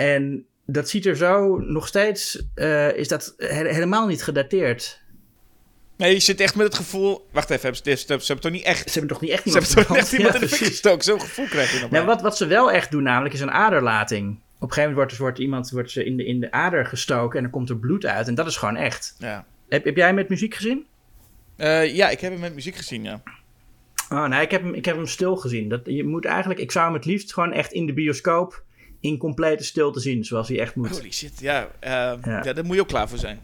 En dat ziet er zo nog steeds. eh, is dat he- helemaal niet gedateerd. Nee, je zit echt met het gevoel... Wacht even, hebben ze, ze, ze hebben toch niet echt... Ze hebben toch niet echt Ze iemand hebben toch echt iemand Ja, in de fik gestoken? Zo'n gevoel krijg je nog Nou, wat, wat ze wel echt doen namelijk is een aderlating. Op een gegeven moment wordt, dus wordt iemand wordt ze in, de, in de ader gestoken en dan komt er bloed uit. En dat is gewoon echt. Ja. Heb, heb jij hem met muziek gezien? Eh, ja, ik heb hem met muziek gezien, ja. Oh nee, ik heb hem, ik heb hem stil gezien. Dat, je moet eigenlijk, ik zou hem het liefst gewoon echt in de bioscoop in complete stilte zien, zoals hij echt moet. Holy shit, ja. eh, ja. Ja. daar moet je ook klaar voor zijn.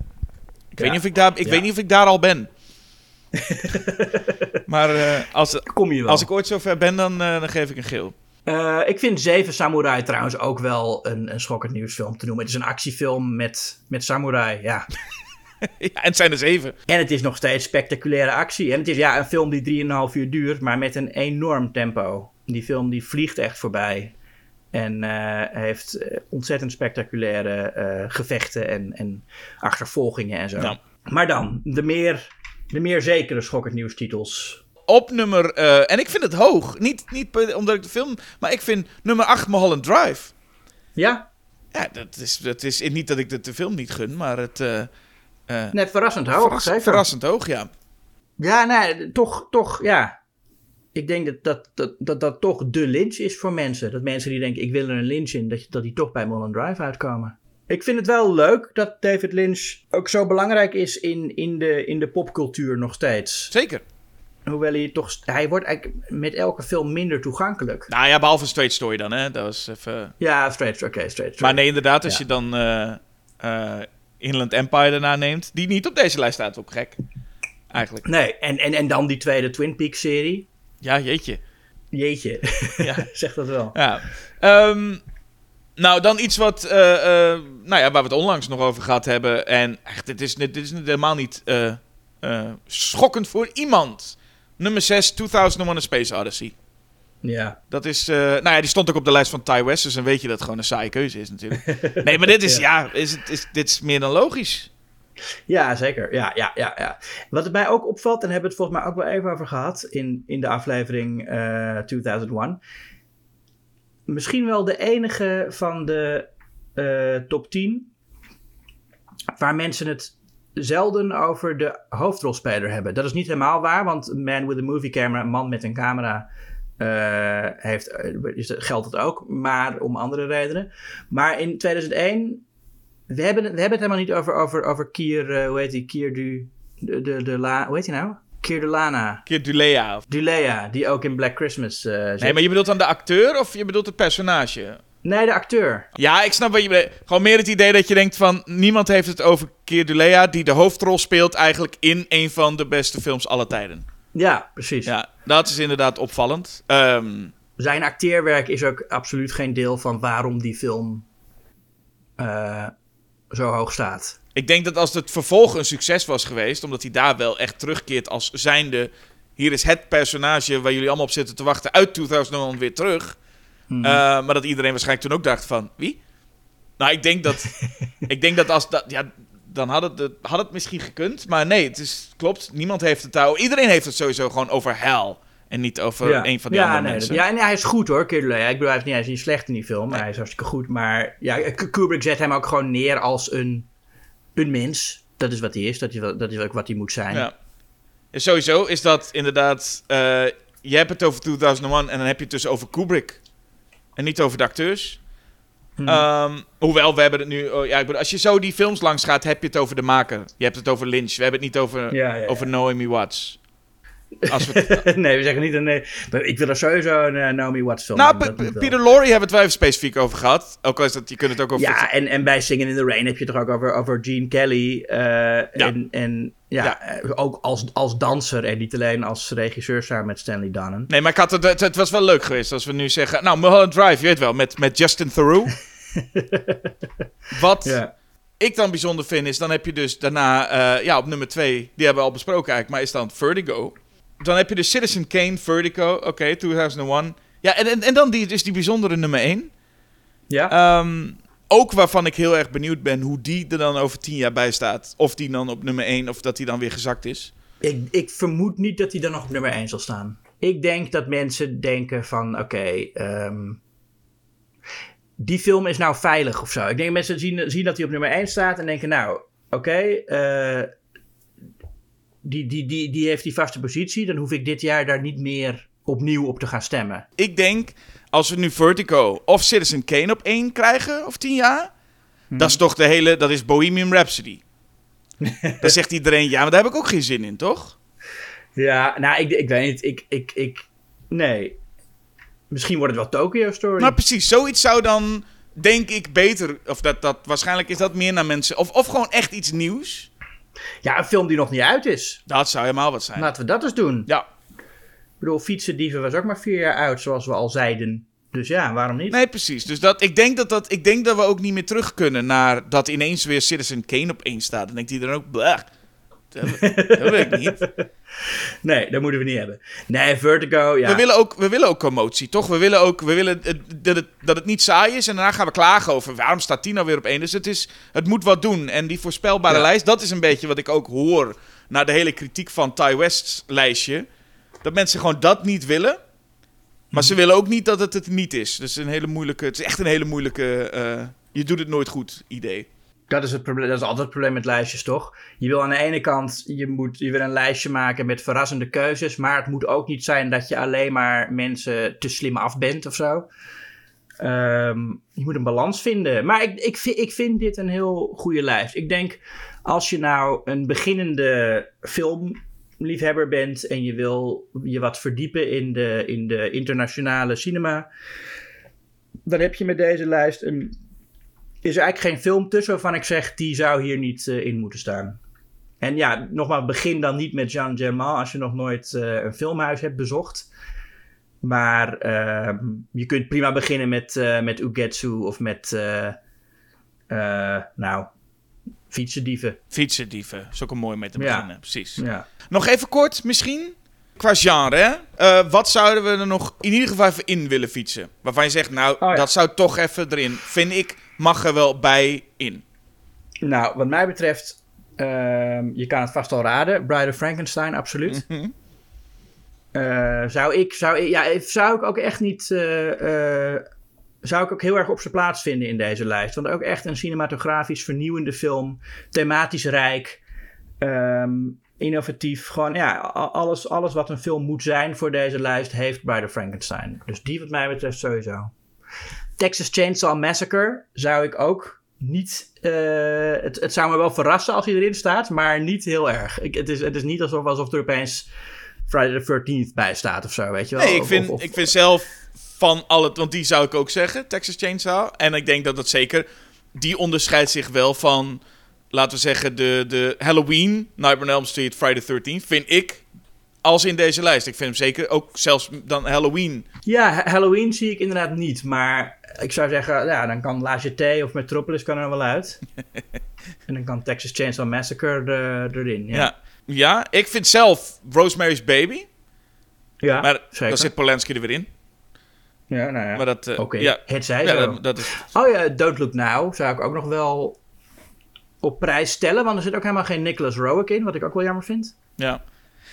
Ik, Ja. weet, niet of ik, daar, ik Ja. weet niet of ik daar al ben. (laughs) maar eh, als, Kom je wel. als ik ooit zover ben, dan, eh, dan geef ik een geel. Eh, ik vind Zeven Samurai trouwens ook wel een, een schokkend nieuwsfilm te noemen. Het is een actiefilm met, met samurai, ja. (laughs) ja, en het zijn er zeven. En het is nog steeds spectaculaire actie. En het is ja, een film die 3,5 uur duurt, maar met een enorm tempo. Die film die vliegt echt voorbij. En eh, heeft eh, ontzettend spectaculaire eh, gevechten en, en achtervolgingen en zo. Ja. Maar dan, de meer, de meer zekere schokkend nieuwstitels. Op nummer... en ik vind het hoog. Niet, niet omdat ik de film... Maar ik vind nummer 8 Mulholland Drive. Ja, Ja, dat is, dat is niet dat ik de, de film niet gun, maar het... net verrassend hoog. verras- zeker. verrassend hoog, ja. Ja, nee, toch, toch, ja. Ik denk dat dat, dat, dat dat toch de lynch is voor mensen. Dat mensen die denken, ik wil er een lynch in, dat, dat die toch bij Mulholland Drive uitkomen. Ik vind het wel leuk dat David Lynch ook zo belangrijk is in, in, de, in de popcultuur nog steeds. Zeker. Hoewel hij toch, hij wordt eigenlijk met elke film minder toegankelijk. Nou ja, behalve Straight Story dan, hè. Dat was even... Ja, straight, oké, straight, straight. Maar nee, inderdaad, als Ja. je dan eh, eh, Inland Empire daarna neemt, die niet op deze lijst staat, ook gek. Eigenlijk. Nee, en, en, en dan die tweede Twin Peaks serie. Ja, jeetje. Jeetje, Ja. (laughs) zeg dat wel. Ja. Ehm, nou, dan iets wat, eh, eh, nou ja, waar we het onlangs nog over gehad hebben. En echt, dit is, dit is helemaal niet eh, schokkend voor iemand. Nummer 6, 2001 A Space Odyssey. Ja. Dat is, nou ja, die stond ook op de lijst van Ty West, dus dan weet je dat het gewoon een saaie keuze is natuurlijk. (laughs) Nee, maar dit is, ja, is, het, is, dit is meer dan logisch. Ja, zeker. Ja, ja, ja, ja. Wat het mij ook opvalt, en hebben we het volgens mij ook wel even over gehad in, in de aflevering eh 2001. Misschien wel de enige van de eh, top 10 waar mensen het zelden over de hoofdrolspeler hebben. Dat is niet helemaal waar, want Man with a Movie Camera, man met een camera, eh, heeft, geldt het ook, maar om andere redenen. Maar in 2001 we hebben, we hebben het helemaal niet over, over, over Kier, eh, hoe heet die? Kier du, de, de, de La, hoe heet hij nou? Kier de Lana. Keer Dulea. Dulea, die ook in Black Christmas eh zit. Nee, maar je bedoelt dan de acteur of je bedoelt het personage? Nee, de acteur. Ja, ik snap wat je bedoelt. Gewoon meer het idee dat je denkt van... Niemand heeft het over Keer Dulea... die de hoofdrol speelt eigenlijk in een van de beste films aller tijden. Ja, precies. Ja, dat is inderdaad opvallend. Ehm, Zijn acteerwerk is ook absoluut geen deel van waarom die film eh, zo hoog staat. ik denk dat als het vervolg een succes was geweest... omdat hij daar wel echt terugkeert als zijnde... hier is het personage waar jullie allemaal op zitten te wachten... uit 2001 weer terug... Hmm. Eh, maar dat iedereen waarschijnlijk toen ook dacht van... Wie? Nou, ik denk dat... (laughs) ik denk dat als dat... Ja, dan had het, had het misschien gekund. Maar nee, het is, klopt. Niemand heeft het daar... Iedereen heeft het sowieso gewoon over hell. En niet over ja. een van die ja, andere nee, mensen. dat- ja, en hij is goed hoor, Dulea. Ik bedoel, hij is niet, hij is niet slecht in die film, maar hij is hartstikke goed. Maar ja, Kubrick zet hem ook gewoon neer als een, een mens. Dat is wat hij is, dat is, dat is ook wat hij moet zijn. Ja. Sowieso is dat inderdaad... eh, je hebt het over 2001 en dan heb je het dus over Kubrick. En niet over de acteurs. Hmm. Ehm, hoewel, we hebben het nu... oh, ja, ik bedoel, als je zo die films langs gaat, heb je het over de maker. Je hebt het over Lynch. We hebben het niet over, ja. over Naomi Watts. Als we het- (laughs) nee, we zeggen niet een nee. Maar ik wil er sowieso een eh, Naomi Watts film. nou. Peter Lorre hebben we het even specifiek over gehad. Ook al is dat, je kunt het ook over... Ja, en, en bij Singing in the Rain heb je het toch ook over, over Gene Kelly. eh, En, en ja, Ja. eh, ook als, als danser en niet alleen als regisseur samen met Stanley Donen. Nee, maar ik had het, het, het was wel leuk geweest als we nu zeggen... Nou, Mulholland Drive, je weet wel, met, met Justin Theroux. (laughs) Wat Ja. ik dan bijzonder vind is, dan heb je dus daarna, eh, ja, op nummer 2, die hebben we al besproken eigenlijk, maar is dan Vertigo. Dan heb je dus Citizen Kane, Vertigo, oké, 2001. Ja, en, en, en dan die, dus die bijzondere nummer 1. Ja. ook waarvan ik heel erg benieuwd ben hoe die er dan over 10 jaar bij staat. Of die dan op nummer 1, of dat die dan weer gezakt is. ik, ik vermoed niet dat hij dan nog op nummer 1 zal staan. Ik denk dat mensen denken van, oké, ehm, die film is nou veilig of zo. Ik denk dat mensen zien, zien dat hij op nummer 1 staat en denken, nou, oké, eh, die, die, die, die heeft die vaste positie. Dan hoef ik dit jaar daar niet meer opnieuw op te gaan stemmen. Ik denk, als we nu Vertigo of Citizen Kane op 1 krijgen, over 10 jaar... Dat is toch de hele, dat is Bohemian Rhapsody. (laughs) dan zegt iedereen, ja, maar daar heb ik ook geen zin in, toch? Ja, nou, ik, ik weet niet. Ik, ik, ik, nee. Misschien wordt het wel Tokyo Story. Maar precies, zoiets zou dan denk ik, beter. Of dat, dat waarschijnlijk is dat meer naar mensen. Of, of gewoon echt iets nieuws. Ja, een film die nog niet uit is. Dat zou helemaal wat zijn. Laten we dat eens doen. Ja. Ik bedoel, Fietsendieven was ook maar vier jaar oud, zoals we al zeiden. Dus ja, waarom niet? Nee, precies. Dus dat, ik, denk dat dat, ik denk dat we ook niet meer terug kunnen naar dat ineens weer Citizen Kane op één staat. Dan denkt iedereen ook. Dat, dat wil ik niet. (laughs) Nee, dat moeten we niet hebben. Nee, Vertigo, ja. We, willen ook, we willen ook commotie, toch? We willen ook we willen dat, het, dat het niet saai is. En daarna gaan we klagen over waarom staat Tino weer op één. Dus het, is, het moet wat doen. En die voorspelbare Ja. lijst, dat is een beetje wat ik ook hoor... naar de hele kritiek van Ty West's lijstje. Dat mensen gewoon dat niet willen. Maar ze willen ook niet dat het het niet is. Dus een hele moeilijke, het is echt een hele moeilijke... eh, je doet het nooit goed idee. Dat is, het probleem, dat is altijd het probleem met lijstjes, toch? Je wil aan de ene kant je moet, je wil een lijstje maken met verrassende keuzes, maar het moet ook niet zijn dat je alleen maar mensen te slim af bent of zo. Ehm, je moet een balans vinden. Maar ik, ik, vind, ik vind dit een heel goede lijst. Ik denk, als je nou een beginnende filmliefhebber bent en je wil je wat verdiepen in de, in de internationale cinema, dan heb je met deze lijst een is er eigenlijk geen film tussen waarvan ik zeg, die zou hier niet eh, in moeten staan. En ja, nogmaals, begin dan niet met Jean Germain als je nog nooit eh, een filmhuis hebt bezocht. Maar ehm, je kunt prima beginnen met, eh met Ugetsu of met, nou, fietsendieven. Fietsendieven, is ook een mooi mee te Ja. beginnen. Precies. Ja. Nog even kort misschien. Qua genre, hè? Wat zouden we er nog in ieder geval even in willen fietsen? Waarvan je zegt, nou, Oh ja. dat zou toch even erin. Vind ik, mag er wel bij in. Nou, wat mij betreft, ehm, je kan het vast al raden. Bride of Frankenstein, absoluut. Mhm. Eh, zou ik, zou ik, ja, zou ik ook echt niet, eh, eh, zou ik ook heel erg op zijn plaats vinden in deze lijst. Want ook echt een cinematografisch vernieuwende film, thematisch rijk, ehm, innovatief. Gewoon, ja, alles, alles wat een film moet zijn voor deze lijst heeft Bride of Frankenstein. Dus die wat mij betreft sowieso. Texas Chainsaw Massacre zou ik ook niet. eh, het, het zou me wel verrassen als hij erin staat, maar niet heel erg. Ik, het, is, het is niet alsof, alsof er opeens Friday the 13th bij staat of zo, weet je wel. Nee, ik Of- vind, of- of- ik vind zelf van al het... Want die zou ik ook zeggen, Texas Chainsaw. En ik denk dat dat zeker... Die onderscheidt zich wel van... Laten we zeggen, de, de Halloween, Nightmare on Elm Street, Friday the 13th... Vind ik als in deze lijst. Ik vind hem zeker ook zelfs dan Halloween. Ja, Ha- Halloween zie ik inderdaad niet, maar ik zou zeggen, ja, dan kan La Jetée of Metropolis kan er wel uit. (laughs) en dan kan Texas Chainsaw Massacre er- erin. Ja, Ja. ja. ik vind zelf Rosemary's Baby. ja Maar zeker. dan zit Polanski er weer in. ja, nou ja. Maar dat... eh, Oké, ja, het zij ja, dat is... Oh ja, Don't Look Now zou ik ook nog wel op prijs stellen, want er zit ook helemaal geen Nicholas Rowick in, wat ik ook wel jammer vind. Ja.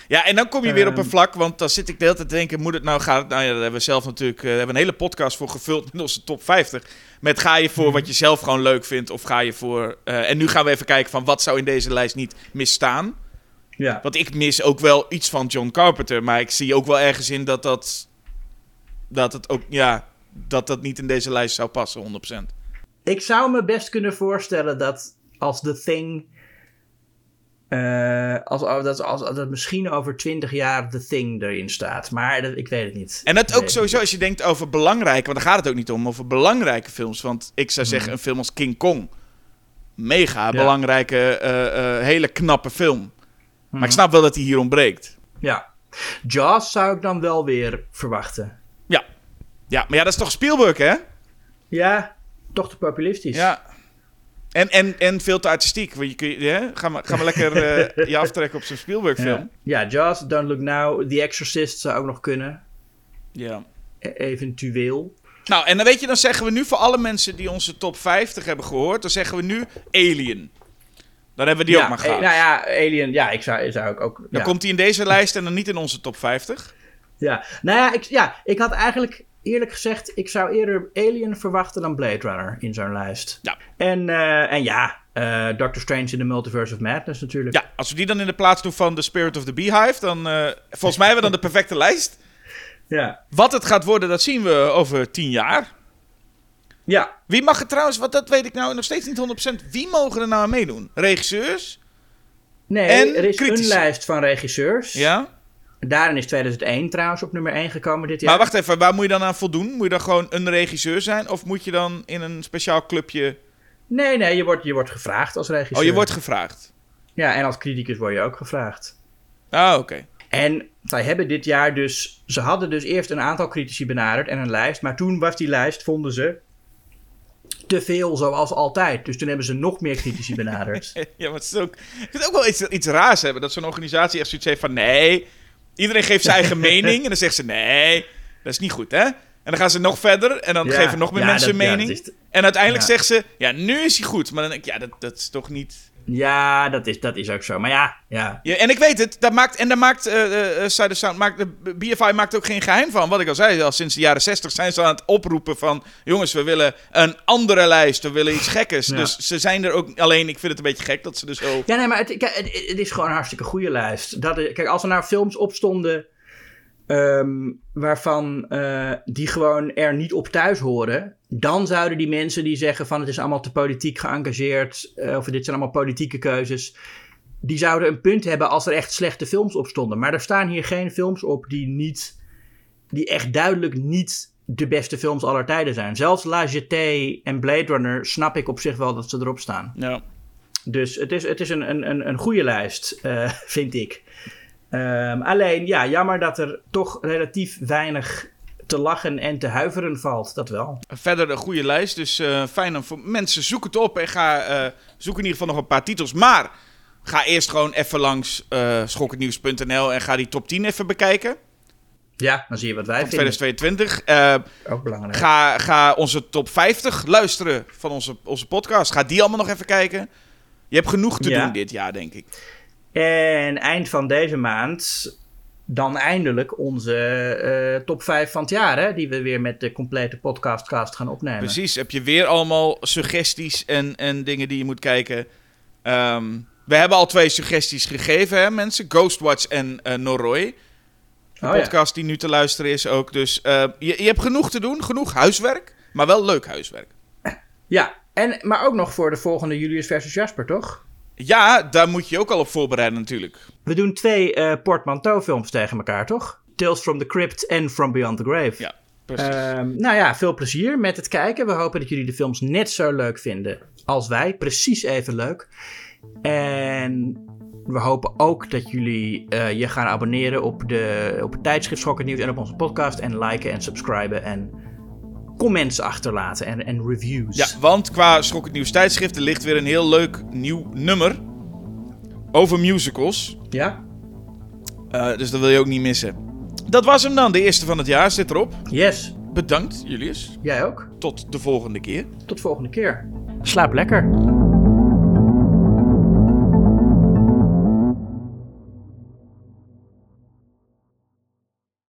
Ja, en dan kom je weer op een Ehm. vlak, want dan zit ik de hele tijd te denken, moet het nou, gaat het, nou ja, daar hebben we zelf natuurlijk, eh, hebben we een hele podcast voor gevuld met onze top 50. Met ga je voor wat je zelf gewoon leuk vindt, of ga je voor, eh, en nu gaan we even kijken van wat zou in deze lijst niet misstaan. Ja. Want ik mis ook wel iets van John Carpenter, maar ik zie ook wel ergens in dat dat, dat het ook, ja, dat dat niet in deze lijst zou passen, 100%. Ik zou me best kunnen voorstellen dat als The Thing. Eh, als, als, als, als, dat misschien over 20 jaar The Thing erin staat. Maar dat, ik weet het niet. En dat ook sowieso als je denkt over belangrijke, want daar gaat het ook niet om, over belangrijke films. Want ik zou zeggen, een film als King Kong, mega belangrijke, eh, eh, hele knappe film. Maar ik snap wel dat hij hier ontbreekt. Ja. Jaws zou ik dan wel weer verwachten. Ja. ja, maar ja, dat is toch Spielberg, hè? Ja, toch te populistisch. Ja. En, en, en veel te artistiek. Want je kun je, hè? Ga, maar, ga maar lekker eh, (laughs) je aftrekken op zo'n Spielberg-film. Ja. ja, Jaws, Don't Look Now, The Exorcist zou ook nog kunnen. Ja. E- eventueel. Nou, en dan weet je, dan zeggen we nu voor alle mensen die onze top 50 hebben gehoord, dan zeggen we nu Alien. Dan hebben we die ja, ook maar eh, gehad. Nou ja, Alien, ja, ik zou, zou ik ook. Dan ja. komt hij in deze lijst en dan niet in onze top 50. Ja, nou ja ik, ja, ik had eigenlijk eerlijk gezegd, ik zou eerder Alien verwachten dan Blade Runner in zo'n lijst. Ja. En, eh, en ja, eh, Doctor Strange in the Multiverse of Madness natuurlijk. Ja, als we die dan in de plaats doen van The Spirit of the Beehive, dan eh, volgens mij hebben we dan de perfecte lijst. Ja. Wat het gaat worden, dat zien we over tien jaar. Ja. Wie mag er trouwens, wat dat weet ik nou nog steeds niet 100%, wie mogen er nou aan meedoen? Regisseurs? Nee, En er is een lijst van regisseurs. Ja? Daarin is 2001 trouwens op nummer 1 gekomen dit jaar. Maar wacht even, waar moet je dan aan voldoen? Moet je dan gewoon een regisseur zijn? Of moet je dan in een speciaal clubje... Nee, nee, je wordt, je wordt gevraagd als regisseur. Oh, je wordt gevraagd? Ja, en als criticus word je ook gevraagd. Ah, oké. En zij hebben dit jaar dus... Ze hadden dus eerst een aantal critici benaderd en een lijst. Maar toen was die lijst, vonden ze, te veel zoals altijd. Dus toen hebben ze nog meer critici benaderd. (laughs) ja, maar het is ook, het is ook wel iets, iets raars hebben. Dat zo'n organisatie echt zoiets heeft van... Nee, iedereen geeft zijn eigen (laughs) mening. En dan zegt ze, nee, dat is niet goed, hè? En dan gaan ze nog verder en dan Ja, geven nog meer ja, mensen dat- een mening. En uiteindelijk zegt ze, ja, nu is hij goed. Maar dan denk ik, ja, dat, dat is toch niet... ja, dat is, dat is ook zo. Maar ja, ja. Ja, en ik weet het, dat maakt, en daar maakt Side of Sound, maakt, de BFI maakt ook geen geheim van. Wat ik al zei, al sinds de jaren 60 zijn ze aan het oproepen van... jongens, we willen een andere lijst, we willen iets gekkers. Ja. Dus ze zijn er ook, alleen ik vind het een beetje gek dat ze er zo... Ja, nee, maar het, het, het is gewoon een hartstikke goede lijst. Dat kijk, als er nou films opstonden ehm, waarvan eh, die gewoon er niet op thuis horen, dan zouden die mensen die zeggen van het is allemaal te politiek geëngageerd, eh, of dit zijn allemaal politieke keuzes, die zouden een punt hebben als er echt slechte films op stonden. Maar er staan hier geen films op die niet, die echt duidelijk niet de beste films aller tijden zijn. Zelfs La Jetée en Blade Runner snap ik op zich wel dat ze erop staan. Ja. Dus het is, het is een, een, een, een goede lijst, eh, vind ik. Ehm, alleen, ja, jammer dat er toch relatief weinig te lachen en te huiveren valt. Dat wel. Verder een goede lijst, dus eh, fijn om voor mensen. Zoek het op en ga eh, zoek in ieder geval nog een paar titels. Maar ga eerst gewoon even langs eh schokkendnieuws.nl en ga die top 10 even bekijken. Ja, dan zie je wat wij vinden. 2022. Eh, Ook belangrijk. ga, ga onze top 50 luisteren van onze, onze podcast. Ga die allemaal nog even kijken. Je hebt genoeg te Ja. doen dit jaar, denk ik. En eind van deze maand dan eindelijk onze eh, top 5 van het jaar, hè, die we weer met de complete podcastcast gaan opnemen. Precies. Heb je weer allemaal suggesties en, en dingen die je moet kijken. Ehm, we hebben al twee suggesties gegeven, hè, mensen. Ghostwatch en eh Noroi. De Oh, ja. podcast die nu te luisteren is ook. Dus eh, je, je hebt genoeg te doen. Genoeg huiswerk. Maar wel leuk huiswerk. Ja, en, maar ook nog voor de volgende Julius versus Jasper, toch? Ja, daar moet je je ook al op voorbereiden natuurlijk. We doen twee eh portmanteau-films tegen elkaar, toch? Tales from the Crypt en From Beyond the Grave. Ja, precies. Ehm, nou ja, veel plezier met het kijken. We hopen dat jullie de films net zo leuk vinden als wij. Precies even leuk. En we hopen ook dat jullie eh, je gaan abonneren op, de, op het tijdschrift Schokken Nieuws en op onze podcast. En liken en subscriben en comments achterlaten en, en reviews. Ja, want qua Schok het Nieuws tijdschrift er ligt weer een heel leuk nieuw nummer over musicals. Ja? Eh, dus dat wil je ook niet missen. Dat was hem dan, de eerste van het jaar zit erop. Yes. Bedankt, Julius. Jij ook. Tot de volgende keer. Tot volgende keer. Slaap lekker.